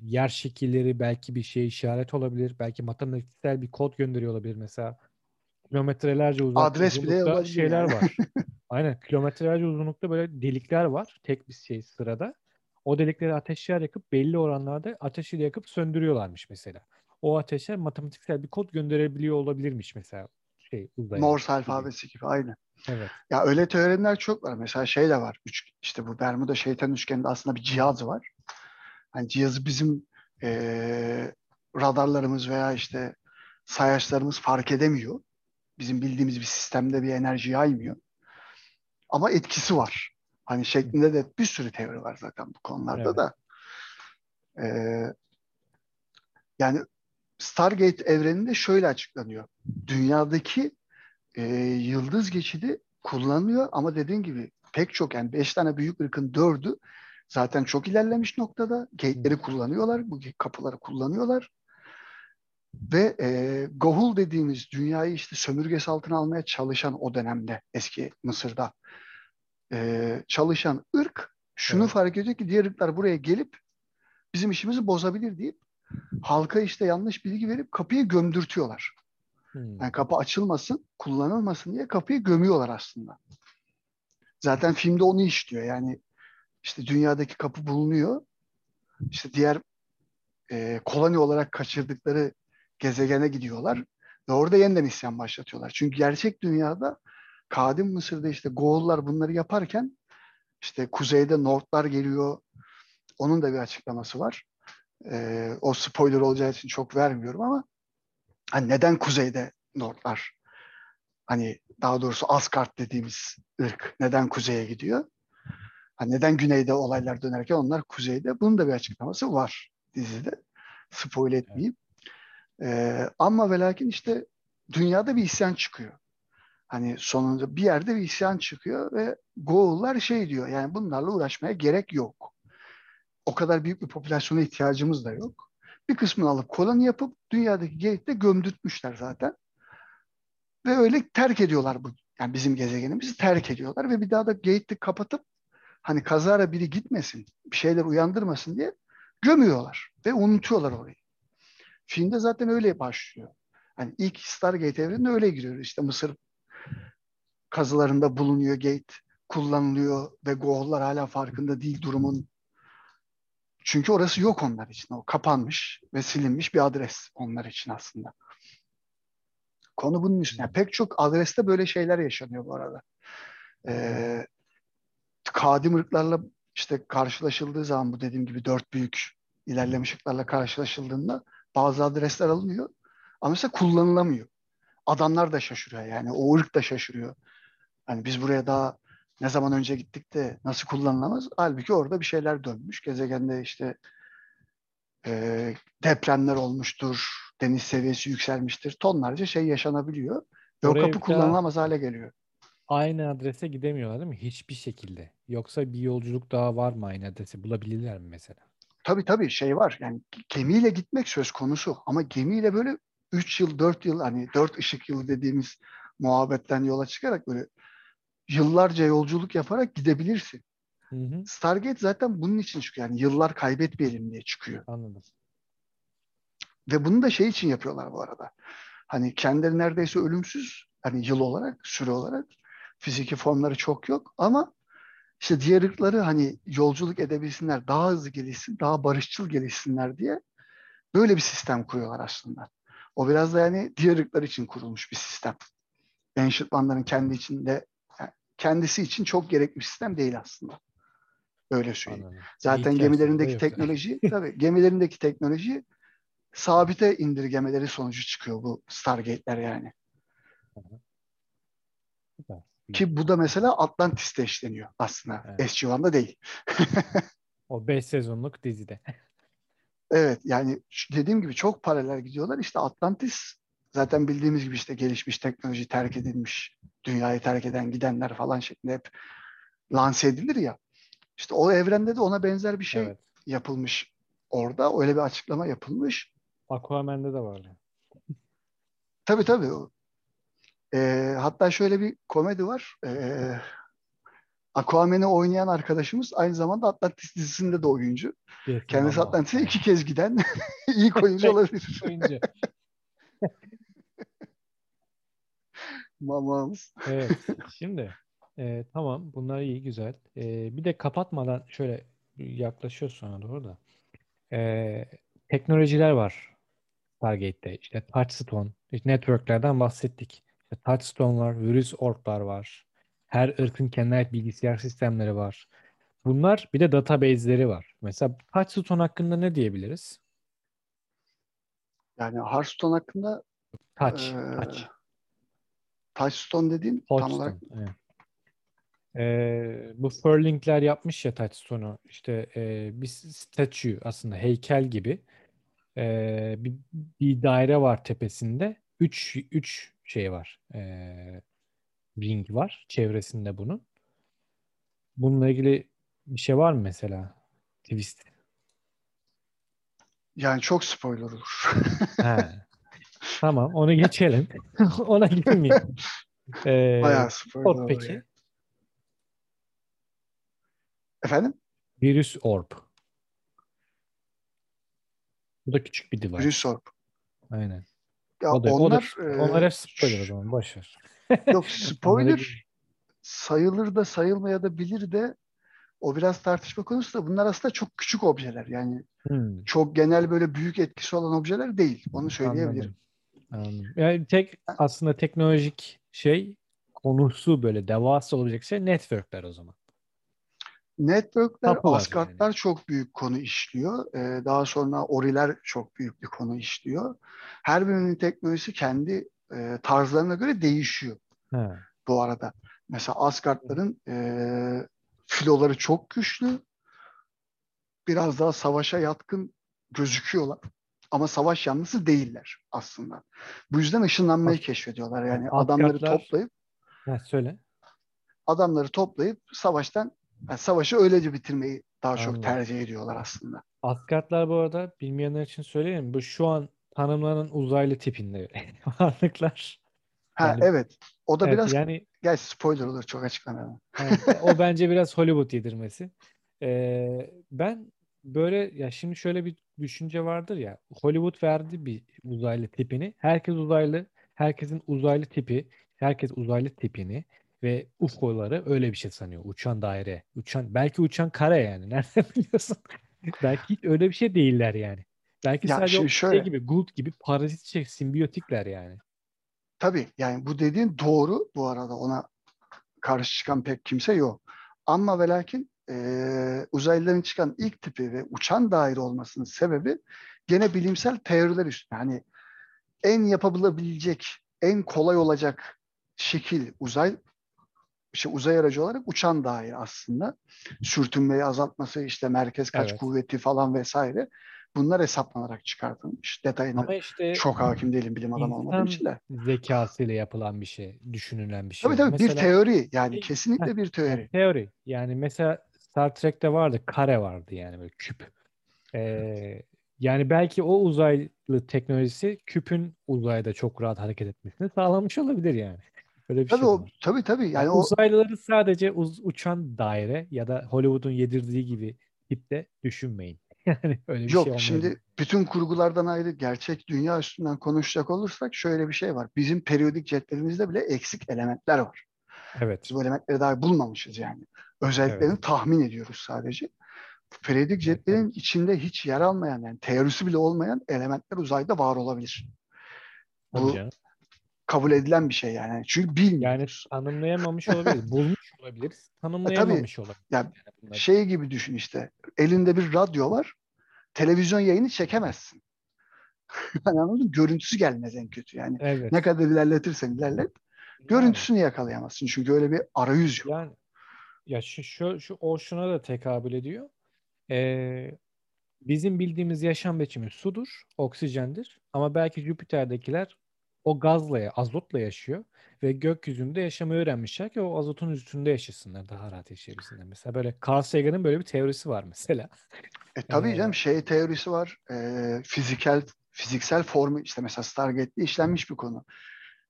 yer şekilleri belki bir şey işaret olabilir. Belki matematiksel bir kod gönderiyor olabilir mesela. Kilometrelerce uzak Adres bile şeyler yani. var. Aynen kilometrelerce uzunlukta böyle delikler var. Tek bir şey sırada. O delikleri ateşler yakıp belli oranlarda ateşi de yakıp söndürüyorlarmış mesela. O ateşe matematiksel bir kod gönderebiliyor olabilirmiş mesela şey uzaya Morse alfabesi gibi aynı. Evet. Ya öyle teoriler çok var. Mesela şey de var. Üç, işte bu Bermuda şeytan üçgeninde aslında bir cihaz var. Hani cihazı bizim e, radarlarımız veya işte sayaçlarımız fark edemiyor. Bizim bildiğimiz bir sistemde bir enerji yaymıyor. Ama etkisi var. Hani şeklinde de bir sürü teori var zaten bu konularda Evet. da. Ee, yani Stargate evreninde şöyle açıklanıyor. Dünyadaki e, yıldız geçidi kullanılıyor ama dediğin gibi pek çok yani beş tane büyük ırkın dördü zaten çok ilerlemiş noktada. Gate'leri kullanıyorlar, bu kapıları kullanıyorlar. Ve e, Gohul dediğimiz dünyayı işte sömürgesi altına almaya çalışan o dönemde eski Mısır'da e, çalışan ırk şunu Evet. fark ediyor ki diğer ırklar buraya gelip bizim işimizi bozabilir deyip halka işte yanlış bilgi verip kapıyı gömdürtüyorlar. Hmm. Yani kapı açılmasın, kullanılmasın diye kapıyı gömüyorlar aslında. Zaten filmde onu işliyor. Yani işte dünyadaki kapı bulunuyor. İşte diğer e, koloni olarak kaçırdıkları gezegene gidiyorlar ve orada yeniden isyan başlatıyorlar. Çünkü gerçek dünyada kadim Mısır'da işte Goğullar bunları yaparken işte kuzeyde Nordlar geliyor. Onun da bir açıklaması var. E, o spoiler olacağı için çok vermiyorum ama hani neden kuzeyde Nordlar hani daha doğrusu Asgard dediğimiz ırk neden kuzeye gidiyor? Hani neden güneyde olaylar dönerken onlar kuzeyde? Bunun da bir açıklaması var dizide. Spoil etmeyeyim. Ee, ama ve lakin işte dünyada bir isyan çıkıyor. Hani sonunda bir yerde bir isyan çıkıyor ve Goğullar şey diyor yani bunlarla uğraşmaya gerek yok. O kadar büyük bir popülasyona ihtiyacımız da yok. Bir kısmını alıp koloni yapıp dünyadaki gate'de gömdürtmüşler zaten. Ve öyle terk ediyorlar bu yani bizim gezegenimizi terk ediyorlar ve bir daha da gate'i kapatıp hani kazara biri gitmesin, bir şeyler uyandırmasın diye gömüyorlar ve unutuyorlar orayı. Filmde zaten öyle başlıyor. Hani ilk Stargate evreninde öyle giriyor. İşte Mısır kazılarında bulunuyor gate, kullanılıyor ve Goğullar hala farkında değil durumun. Çünkü orası yok onlar için. O kapanmış ve silinmiş bir adres onlar için aslında. Konu bunun üstüne. Yani pek çok adreste böyle şeyler yaşanıyor bu arada. Ee, kadim ırklarla işte karşılaşıldığı zaman bu dediğim gibi dört büyük ilerlemiş ırklarla karşılaşıldığında bazı adresler alınıyor. Ama mesela kullanılamıyor. Adamlar da şaşırıyor yani. O ırk da şaşırıyor. Hani biz buraya daha ne zaman önce gittik de nasıl kullanılamaz? Halbuki orada bir şeyler dönmüş. Gezegende işte e, depremler olmuştur. Deniz seviyesi yükselmiştir. Tonlarca şey yaşanabiliyor. Ve Oraya o kapı kullanılamaz hale geliyor. Aynı adrese gidemiyorlar değil mi? Hiçbir şekilde. Yoksa bir yolculuk daha var mı aynı adrese? Bulabilirler mi mesela? Tabii tabii şey var. Yani gemiyle gitmek söz konusu. Ama gemiyle böyle 3 yıl, 4 yıl hani 4 ışık yılı dediğimiz muhabbetten yola çıkarak böyle yıllarca yolculuk yaparak gidebilirsin. Hı hı. Stargate zaten bunun için çıkıyor. Yani yıllar kaybetmeyelim diye çıkıyor. Anladım. Ve bunu da şey için yapıyorlar bu arada. Hani kendileri neredeyse ölümsüz. Hani yıl olarak, süre olarak. Fiziki formları çok yok. Ama işte diğer ırkları hani yolculuk edebilsinler, daha hızlı gelişsin, daha barışçıl gelişsinler diye böyle bir sistem kuruyorlar aslında. O biraz da yani diğer ırklar için kurulmuş bir sistem. Ancient One'ların kendi içinde kendisi için çok gerekli bir sistem değil aslında. Öyle söyleyeyim. Anladım. Zaten da gemilerindeki teknoloji, tabii gemilerindeki teknoloji sabite indirgemeleri sonucu çıkıyor bu Stargate'ler yani. Süper. Ki bu da mesela Atlantis'te işleniyor aslında. Evet. SG-1'da değil. O 5 sezonluk dizide. Evet yani dediğim gibi çok paralel gidiyorlar. İşte Atlantis zaten bildiğimiz gibi işte gelişmiş teknoloji terk edilmiş, dünyayı terk eden gidenler falan şeklinde hep lanse edilir ya. İşte o evrende de ona benzer bir şey Evet. yapılmış orada. Öyle bir açıklama yapılmış. Aquaman'de de vardı. Tabii tabii. Ee, hatta şöyle bir komedi var. Ee, Aquaman'i oynayan arkadaşımız aynı zamanda Atlantis dizisinde de oyuncu. Kendisi. Atlantis'e iki kez giden ilk oyuncu olabilir. Oyuncu. Mamamız. Evet. Şimdi e, tamam bunlar iyi güzel. E, bir de kapatmadan şöyle yaklaşıyoruz sonra doğru da. E, teknolojiler var Stargate'de. İşte Touchstone, işte networklerden bahsettik. İşte Touchstone var, virüs orklar var. Her ırkın kendine ait bilgisayar sistemleri var. Bunlar bir de database'leri var. Mesela Touchstone hakkında ne diyebiliriz? Yani Hearthstone hakkında Touch. Ee, Touch. Touchstone dediğin tam Touchstone. olarak evet. Ee, bu Furlink'ler yapmış ya Touchstone'u. İşte e, bir statue aslında heykel gibi. Ee, bir, bir daire var tepesinde. Üç, üç şey var. Ee, ring var çevresinde bunun. Bununla ilgili bir şey var mı mesela? Twist. yani çok spoiler olur. Tamam onu geçelim. Ona girmeyelim. Ee, Bayağı spoiler Orb peki? yani. Efendim? Virüs Orb. Bu da küçük bir device. Virüs Orb. Aynen. Ya O da, onlar o da, e, onlar hep spoiler o zaman. Boş ver. yok spoiler sayılır da sayılmaya da bilir de o biraz tartışma konusu da bunlar aslında çok küçük objeler. Yani Hmm, çok genel böyle büyük etkisi olan objeler değil. Onu söyleyebilirim. anladım. Anladım. Yani tek aslında teknolojik şey konusu böyle devasa olacak şey networkler o zaman. Networkler, Tapular Asgardlar çok büyük konu işliyor. Ee, daha sonra Oriler çok büyük bir konu işliyor. Her birinin teknolojisi kendi e, tarzlarına göre değişiyor Ha. bu arada. Mesela Asgardların e, filoları çok güçlü. Biraz daha savaşa yatkın gözüküyorlar. Ama savaş yanlısı değiller aslında. Bu yüzden ışınlanmayı keşfediyorlar. Yani adamları toplayıp Ha, söyle. adamları toplayıp savaştan yani savaşı öylece bitirmeyi daha çok Anladım. tercih ediyorlar aslında. Asgardlar bu arada bilmeyenler için söyleyeyim. Bu şu an tanımlanan uzaylı tipinde varlıklar. Ha Yani- evet. O da Evet, biraz yani gel spoiler olur çok açıklamayalım. Evet, o bence biraz Hollywood yedirmesi. Ee, ben böyle ya şimdi şöyle bir düşünce vardır ya Hollywood verdi bir uzaylı tipini. Herkes uzaylı, herkesin uzaylı tipi, herkes uzaylı tipini ve UFO'ları öyle bir şey sanıyor. Uçan daire, uçan belki uçan kare yani. Nereden biliyorsun? Belki öyle bir şey değiller yani. Belki Ya sadece şey şöyle. gibi, Gould gibi parazit şey, simbiyotikler yani. Tabii yani bu dediğin doğru bu arada ona karşı çıkan pek kimse yok. Ama ve lakin eee, uzaylıların çıkan ilk tipi ve uçan daire olmasının sebebi gene bilimsel teoriler üstüne. Yani en yapılabilecek, en kolay olacak şekil uzay işte uzay aracı olarak uçan daire aslında. Sürtünmeyi azaltması, işte merkez kaç Evet. kuvveti falan vesaire. Bunlar hesaplanarak çıkartılmış. Detayına Ama işte çok hakim değilim bilim adamı olmadığım için de. zekasıyla yapılan bir şey, düşünülen bir şey. Tabii tabii bir Mesela teori yani kesinlikle bir teori. teori. Yani mesela Star Trek'te vardı, kare vardı yani böyle küp. Ee, yani belki o uzaylı teknolojisi küpün uzayda çok rahat hareket etmesini sağlamış olabilir yani. Böyle bir Tabii şey o var. tabii tabii yani Yani o uzaylıları sadece uz- uçan daire ya da Hollywood'un yedirdiği gibi tipte düşünmeyin. Yani öyle bir yok şey şimdi olmayabilir. bütün kurgulardan ayrı gerçek dünya üstünden konuşacak olursak şöyle bir şey var. Bizim periyodik cetvelimizde bile eksik elementler var. Evet. Biz bu elementleri daha bulmamışız yani. Özelliklerini Evet. tahmin ediyoruz sadece. Periyodik Evet, cetvelin içinde hiç yer almayan yani teorisi bile olmayan elementler uzayda var olabilir. Bu kabul edilen bir şey yani. Çünkü Yani bilmiyoruz. tanımlayamamış olabiliriz. Bulmuş olabiliriz. Tanımlayamamış olabiliriz. Ya Yani bunları. şey gibi düşün işte. Elinde bir radyo var. Televizyon yayını çekemezsin. Yani anladın? Görüntüsü gelmez en kötü yani. Evet. Ne kadar ilerletirsen ilerlet. Yani. Görüntüsünü yakalayamazsın. Çünkü öyle bir arayüz yok. Yani ya şu, şu, şu o şuna da tekabül ediyor. Ee, bizim bildiğimiz yaşam biçimi sudur, oksijendir. Ama belki Jüpiter'dekiler o gazla, azotla yaşıyor ve gökyüzünde yaşamayı öğrenmişler ki o azotun üstünde yaşasınlar, daha rahat yaşayabilsinler. Mesela böyle Carl Sagan'ın böyle bir teorisi var mesela. E tabii Ee, canım şey teorisi var. E, fiziksel fiziksel formu işte mesela Stargate'de işlenmiş bir konu.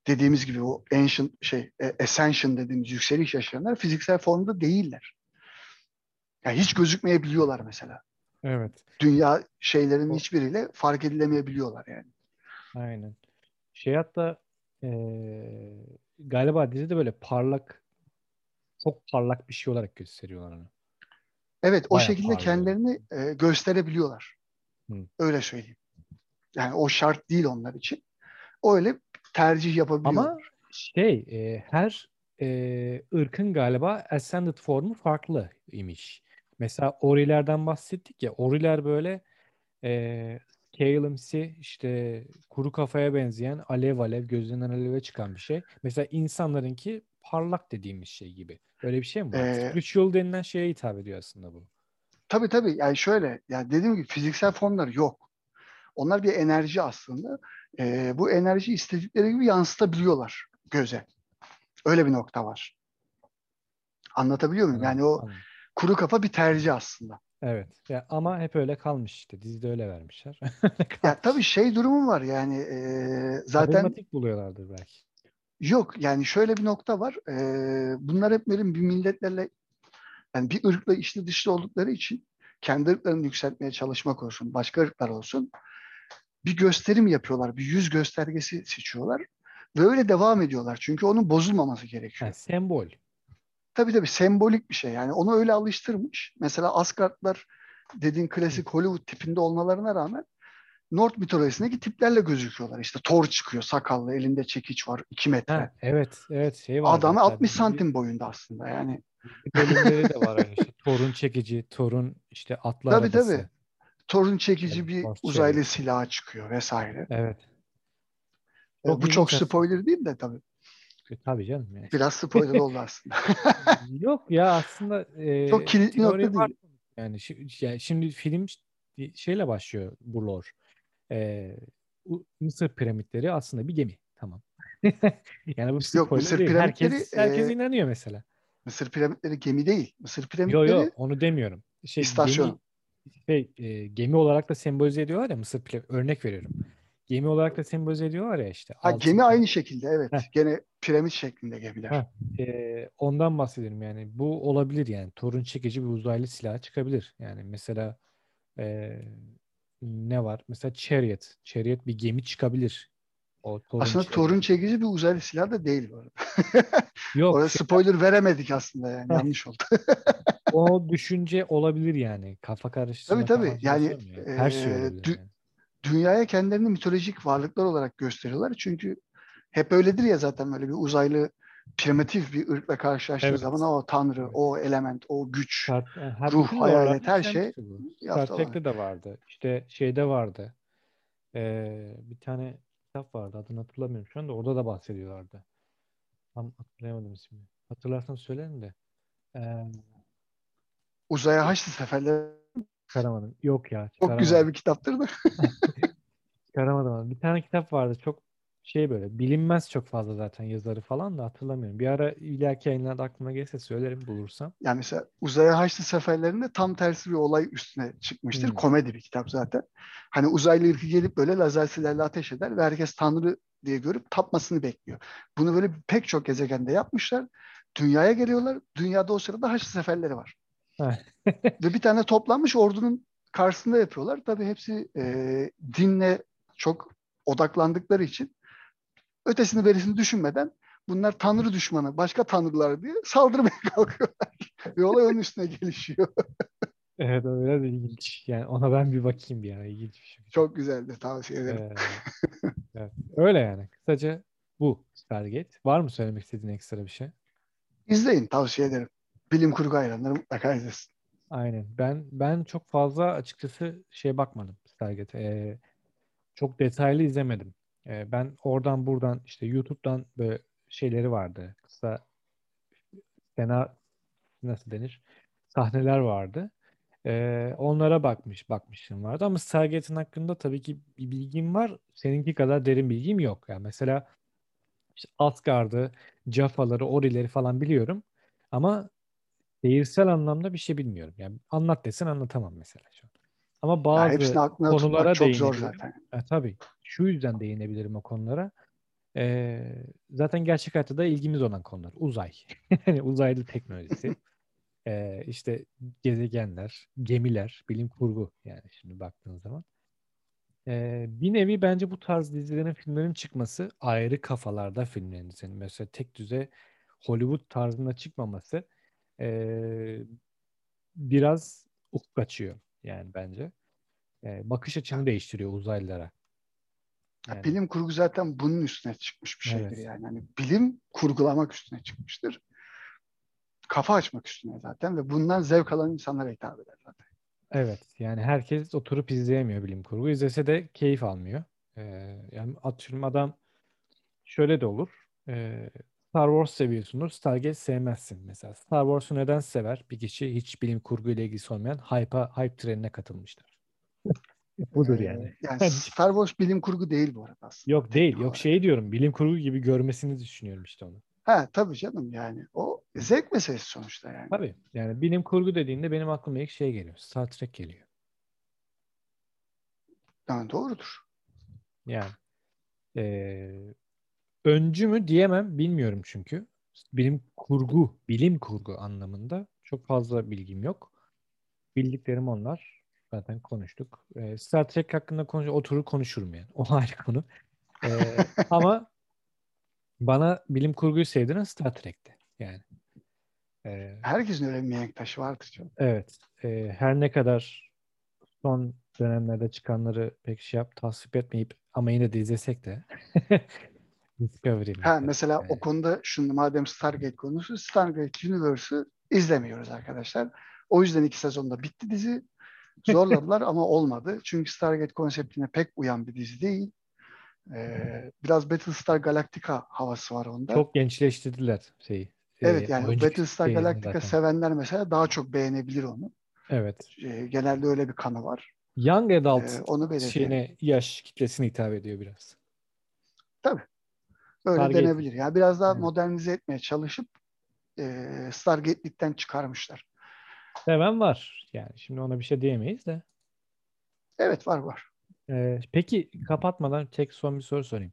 Dediğimiz gibi o ancient şey e, ascension dediğimiz yükseliş yaşayanlar fiziksel formda değiller. Yani hiç gözükmeyebiliyorlar mesela. Evet, Dünya şeylerinin O- hiçbiriyle fark edilemeyebiliyorlar yani. aynen. Şey hatta ee, galiba dizide böyle parlak, çok parlak bir şey olarak gösteriyorlar onu. Evet o Bayağı şekilde parlıyor. kendilerini e, gösterebiliyorlar. Hı. Öyle söyleyeyim. Yani o şart değil onlar için. Öyle tercih yapabiliyorlar. Ama şey e, her e, ırkın galiba ascended formu farklı imiş. Mesela Ori'lerden bahsettik ya. Ori'ler böyle e, Calem'si işte kuru kafaya benzeyen alev alev gözünden aleve çıkan bir şey. Mesela insanlarınki parlak dediğimiz şey gibi. Böyle bir şey mi var? Ee, Spiritual denilen şeye hitap ediyor aslında bu. tabii tabii yani şöyle yani dediğim gibi fiziksel formlar yok. Onlar bir enerji aslında. Ee, bu enerji istedikleri gibi yansıtabiliyorlar göze. Öyle bir nokta var. Anlatabiliyor muyum? Yani o kuru kafa bir tercih aslında. Evet. Ya ama hep öyle kalmış işte. Dizide öyle vermişler. Ya tabii şey durumu var yani e, zaten Karizmatik buluyorlardır belki. yok yani şöyle bir nokta var. E, bunlar hep böyle bir milletlerle yani bir ırkla içli dışlı oldukları için kendi ırklarını yükseltmeye çalışmak olsun, başka ırklar olsun bir gösterim yapıyorlar. Bir yüz göstergesi seçiyorlar. Ve öyle devam ediyorlar. Çünkü onun bozulmaması gerekiyor. Yani sembol. Tabii tabii sembolik bir şey. Yani onu öyle alıştırmış. Mesela Asgardlar dediğin klasik Hollywood tipinde olmalarına rağmen North mitolojisindeki tiplerle gözüküyorlar. İşte Thor çıkıyor sakallı, elinde çekiç var 2 metre. Ha, evet, evet şey var. Adamı hatta 60 dizi- santim boyunda aslında yani. bölümleri de var aynı işte. Torun çekici, Torun işte atlı Tabii arabası. tabii. Thor'un çekici Evet, bir uzaylı çevik. silahı çıkıyor vesaire. Evet. E, Çok Bu çok spoiler değil de tabii. E, Tabii canım yani. Biraz spoiler oldu aslında. Yok ya aslında e, Çok kilitli nokta var. değil. Yani, şi- yani şimdi film şeyle başlıyor bu lore. E, Mısır piramitleri aslında bir gemi. Tamam. Yani bu Yok Mısır değil. piramitleri Herkes, herkes e, inanıyor mesela. Mısır piramitleri gemi değil. Mısır piramitleri yo onu demiyorum. Şey istasyon. gemi şey e, gemi olarak da sembolize ediyorlar ya Mısır piramidi. Örnek veriyorum. Gemi olarak da sembolize ediyorlar ya işte Ha, altın. gemi aynı şekilde evet. Heh. Gene piramit şeklinde gemiler. E, ondan bahsediyorum yani. Bu olabilir yani. Torun çekici bir uzaylı silah çıkabilir. Yani mesela e, ne var? Mesela Chariot. Chariot bir gemi çıkabilir. O Torun Aslında Chariot. Thor'un çekici bir uzaylı silah da değil bu arada. Yok Orada şey- spoiler veremedik aslında yani. Yanlış oldu. o düşünce olabilir yani. Kafa karıştırma Tabii, tabii. Yani? Her şey e, olabilir dü- yani. Dünyaya kendilerini mitolojik varlıklar olarak gösteriyorlar. Çünkü hep öyledir ya zaten böyle bir uzaylı primitif bir ırkla karşılaştığı Evet. zaman o tanrı, Evet. o element, o güç. Star, ha, ruh, bütün hayalet, her şey Star Trek'te de vardı. İşte şeyde vardı. Ee, bir tane kitap vardı. Adını hatırlamıyorum şu anda. Orada da bahsediyorlardı. Tam hatırlayamadım ismini. Hatırlarsam söylerim de. Ee, Uzaya Haçlı Seferleri çıkaramadım. Yok ya. çok güzel bir kitaptır da. Çıkaramadım. ama. Bir tane kitap vardı. Çok şey böyle. Bilinmez çok fazla zaten yazarı falan da hatırlamıyorum. Bir ara ileriki yayınlarda aklıma gelirse söylerim bulursam. Yani mesela Uzaya Haçlı Seferlerinde tam tersi bir olay üstüne çıkmıştır. Hmm. Komedi bir kitap zaten. Hani uzaylı ırkı gelip böyle lazer silahla ateş eder ve herkes tanrı diye görüp tapmasını bekliyor. Bunu böyle pek çok gezegende yapmışlar. Dünyaya geliyorlar. Dünyada o sırada Haçlı Seferleri var. Ve bir tane toplanmış ordunun karşısında yapıyorlar. Tabii hepsi e, dinle çok odaklandıkları için ötesini berisini düşünmeden bunlar tanrı düşmanı, başka tanrılar diye saldırmaya kalkıyorlar. Ve olay onun üstüne gelişiyor. Evet o biraz ilginç. Yani ona ben bir bakayım bir ara. İlginç bir şey. Çok güzeldi tavsiye ederim. Ee, evet. Öyle yani. Kısaca bu Stargate. Var mı söylemek istediğin ekstra bir şey? İzleyin tavsiye ederim. Bilim kurgu hayranları mutlaka izlesin. Aynen. Ben ben çok fazla açıkçası şey bakmadım Stargate. Ee, çok detaylı izlemedim. Ee, ben oradan buradan işte YouTube'dan böyle şeyleri vardı. Kısa fena nasıl denir? Sahneler vardı. Ee, onlara bakmış bakmışım vardı ama Stargate'in hakkında tabii ki bir bilgim var. Seninki kadar derin bilgim yok. Yani mesela işte Asgard'ı, Jaffa'ları, Ori'leri falan biliyorum. Ama Şehirsel anlamda bir şey bilmiyorum. Yani anlat desen anlatamam mesela şu an. Ama bazı aklına konulara çok zor zaten. E, tabii. Şu yüzden değinebilirim o konulara. E, zaten gerçek hayatta da ilgimiz olan konular. Uzay. Yani uzaylı teknolojisi. E, işte gezegenler, gemiler, bilim kurgu yani şimdi baktığın zaman. E, bir nevi bence bu tarz dizilerin, filmlerin çıkması ayrı kafalarda filmlerin mesela tek düze Hollywood tarzında çıkmaması e, biraz ufuk açıyor yani bence. E, bakış açını değiştiriyor uzaylılara. Ya Yani bilim kurgu zaten bunun üstüne çıkmış bir şeydir Evet. yani. Hani bilim kurgulamak üstüne çıkmıştır. kafa açmak üstüne zaten ve bundan zevk alan insanlara hitap eder zaten. Evet. Yani herkes oturup izleyemiyor bilim kurgu. İzlese de keyif almıyor. Ee, yani atıyorum adam şöyle de olur. Ee, Star Wars seviyorsundur. Stargate sevmezsin mesela. Star Wars'u neden sever? Bir kişi hiç bilim kurgu ile ilgisi olmayan hype'a, hype trenine katılmışlar. Budur Ee, yani. yani Star Wars bilim kurgu değil bu arada aslında. Yok değil. Yok olarak. şey diyorum. Bilim kurgu gibi görmesini düşünüyorum işte onu. Ha tabii canım yani o zevk meselesi sonuçta yani. Tabii. Yani bilim kurgu dediğinde benim aklıma ilk şey geliyor. Star Trek geliyor. Yani doğrudur. Yani eee, öncü mü diyemem bilmiyorum çünkü. Bilim kurgu, bilim kurgu anlamında çok fazla bilgim yok. Bildiklerim onlar. Zaten konuştuk. Eee, Star Trek hakkında konuş oturur konuşurum yani. O ayrı konu. Eee, ama bana bilim kurguyu sevdiren Star Trek'ti. Yani. Eee, Herkesin öyle bir mihenk taşı vardır canım. evet. Eee, her ne kadar son dönemlerde çıkanları pek şey yap tasvip etmeyip ama yine de izlesek de Discovery Ha mesela. Yani. o konuda şimdi madem Stargate konusu Stargate Universe'ı izlemiyoruz arkadaşlar. O yüzden iki sezonda bitti dizi. Zorladılar ama olmadı. Çünkü Stargate konseptine pek uyan bir dizi değil. Ee, biraz Battlestar Galactica havası var onda. Çok gençleştirdiler şeyi. evet yani Battlestar Galactica zaten. sevenler mesela daha çok beğenebilir onu. Evet. Ee, genelde öyle bir kanı var. Young adult Ee, onu belirteyim. şeyine yaş kitlesine hitap ediyor biraz. Öyle Stargate. denebilir. Yani biraz daha Evet. modernize etmeye çalışıp e, Stargate'likten çıkarmışlar. Seven var. Yani şimdi ona bir şey diyemeyiz de. Evet var var. Ee, peki kapatmadan tek son bir soru sorayım.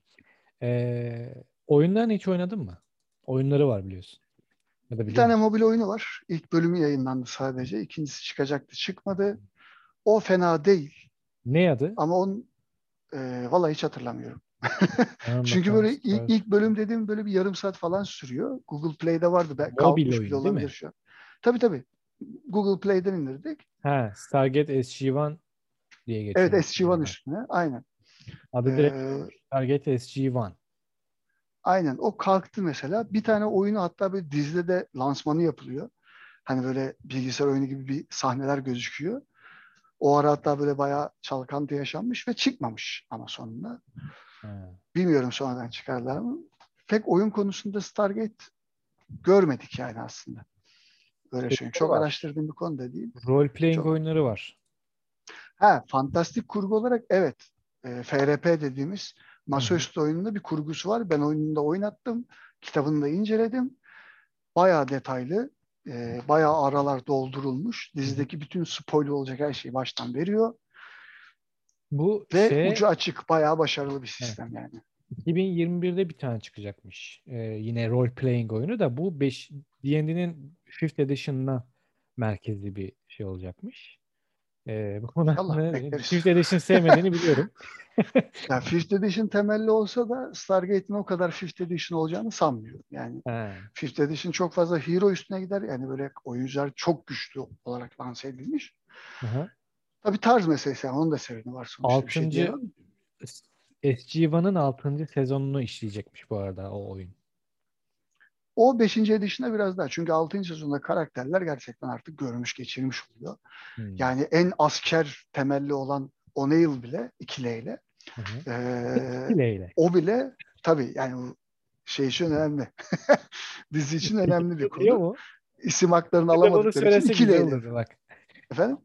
Ee, oyunlarını hiç oynadın mı? Oyunları var biliyorsun. Ya da Bir tane musun? mobil oyunu var. İlk bölümü yayınlandı sadece. İkincisi çıkacaktı çıkmadı. O fena değil. Ne adı? Ama onun e, vallahi hiç hatırlamıyorum. Çünkü böyle ilk, ilk bölüm dediğim böyle bir yarım saat falan sürüyor. Google Play'de vardı. Ben, Mobil kalkmış oyun bile olabilir şu an. Tabii tabii. Google Play'den indirdik. Ha, Stargate SG-1 diye geçiyor. Evet SG-1 galiba. üstüne. Aynen. Adı direkt Ee, Stargate SG-1. Aynen o kalktı mesela. Bir tane oyunu hatta böyle dizide de lansmanı yapılıyor. Hani böyle bilgisayar oyunu gibi bir sahneler gözüküyor. O ara hatta böyle bayağı çalkantı yaşanmış ve çıkmamış ama sonunda. Bilmiyorum sonradan çıkardılar mı? Pek oyun konusunda Stargate görmedik yani aslında. Böyle Şey. Çok var. araştırdığım bir konu da değil. Role playing Çok- oyunları var. Ha, fantastik kurgu olarak evet. E, FRP dediğimiz masaüstü oyununda bir kurgusu var. Ben oyununda oynattım. Kitabını da inceledim. Bayağı detaylı. E, bayağı aralar doldurulmuş. Dizideki bütün spoiler olacak her şeyi baştan veriyor. Bu Ve şey ucu açık. Bayağı başarılı bir sistem yani. 2021'de bir tane çıkacakmış. Ee, yine role playing oyunu da bu 5 D&D'nin 5th edition'ına merkezli bir şey olacakmış. Ee, bu konu İnşallah, hakkında bekleriz. 5th edition sevmediğini biliyorum. Ya Fifth Edition temelli olsa da Stargate'in o kadar Fifth Edition olacağını sanmıyorum. Yani Ha. Fifth Edition çok fazla hero üstüne gider. Yani böyle oyuncular çok güçlü olarak lanse edilmiş. Aha. Tabii tarz meselesi. Yani onun da seveni var sonuçta. şey Altıncı diyemem. SG-1'ın 6. sezonunu işleyecekmiş bu arada o oyun. O 5. Edition'da biraz daha. Çünkü 6. sezonda karakterler gerçekten artık görmüş geçirmiş oluyor. Hmm. Yani en asker temelli olan O'Neill bile ikileyle. Hı hı. Ee, Dileyle. o bile tabii yani şey için önemli. Dizi için önemli bir konu. İsim haklarını alamadıkları için ikileyle. Efendim?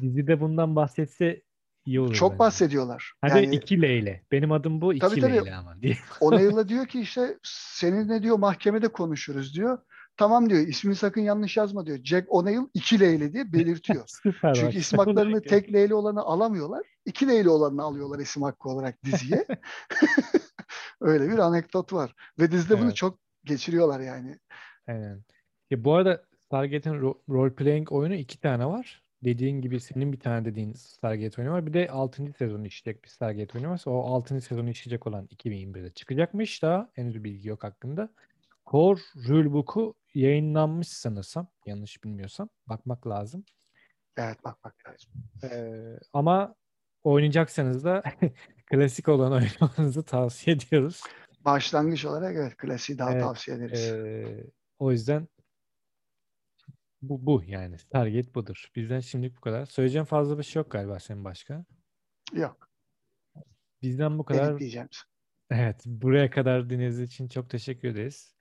Dizide bundan bahsetse iyi olur. Çok bence. bahsediyorlar. Hadi Yani iki Leyle. Benim adım bu iki Tabii, tabii. Leyle ama diye. O'Neill'a diyor ki işte seninle diyor mahkemede konuşuruz diyor. Tamam diyor ismini sakın yanlış yazma diyor. Jack O'Neill iki Leyli diye belirtiyor. Süper bak. Çünkü isim haklarını tek Leyli olanı alamıyorlar. İki Leyli olanını alıyorlar isim hakkı olarak diziye. Öyle bir anekdot var. Ve dizide bunu Evet. çok geçiriyorlar yani. Aynen. Ya bu arada Stargate'in ro- role playing oyunu iki tane var. Dediğin gibi senin bir tane dediğin Stargate oyunu var. Bir de 6. sezonu işleyecek bir Stargate oyunu varsa o 6. sezonu işleyecek olan 2021'de çıkacakmış da henüz bilgi yok hakkında. Core Rulebook'u yayınlanmış sanırsam. Yanlış bilmiyorsam. Bakmak lazım. Evet bak bak lazım. Ee, ama oynayacaksanız da klasik olan oynamanızı tavsiye ediyoruz. Başlangıç olarak evet klasiği daha Evet, tavsiye ederiz. Ee, o yüzden Bu, bu yani. Stargate budur. Bizden şimdilik bu kadar. Söyleyeceğim fazla bir şey yok galiba senin başka. Yok. Bizden bu kadar. Editleyeceğim. Evet. Buraya kadar dinlediğiniz için çok teşekkür ederiz.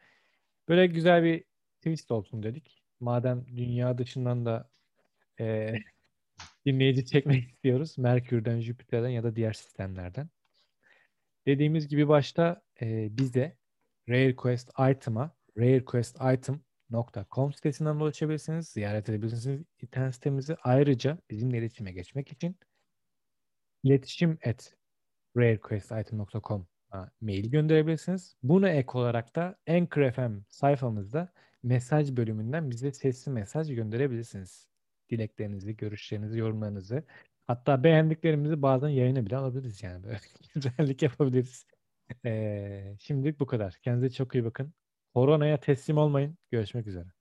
Böyle güzel bir twist olsun dedik. Madem dünya dışından da e, dinleyici çekmek istiyoruz. Merkür'den, Jüpiter'den ya da diğer sistemlerden. Dediğimiz gibi başta e, bize RareQuest Item'a rarequestitem.com sitesinden ulaşabilirsiniz. Ziyaret edebilirsiniz internet sitemizi. Ayrıca bizimle iletişime geçmek için iletişim et rarequestitem.com'a mail gönderebilirsiniz. Buna ek olarak da Anchor FM sayfamızda mesaj bölümünden bize sesli mesaj gönderebilirsiniz. Dileklerinizi, görüşlerinizi, yorumlarınızı. Hatta beğendiklerimizi bazen yayına bile alabiliriz yani. Böyle güzellik yapabiliriz. Ee, şimdilik bu kadar. Kendinize çok iyi bakın. Koronaya teslim olmayın. Görüşmek üzere.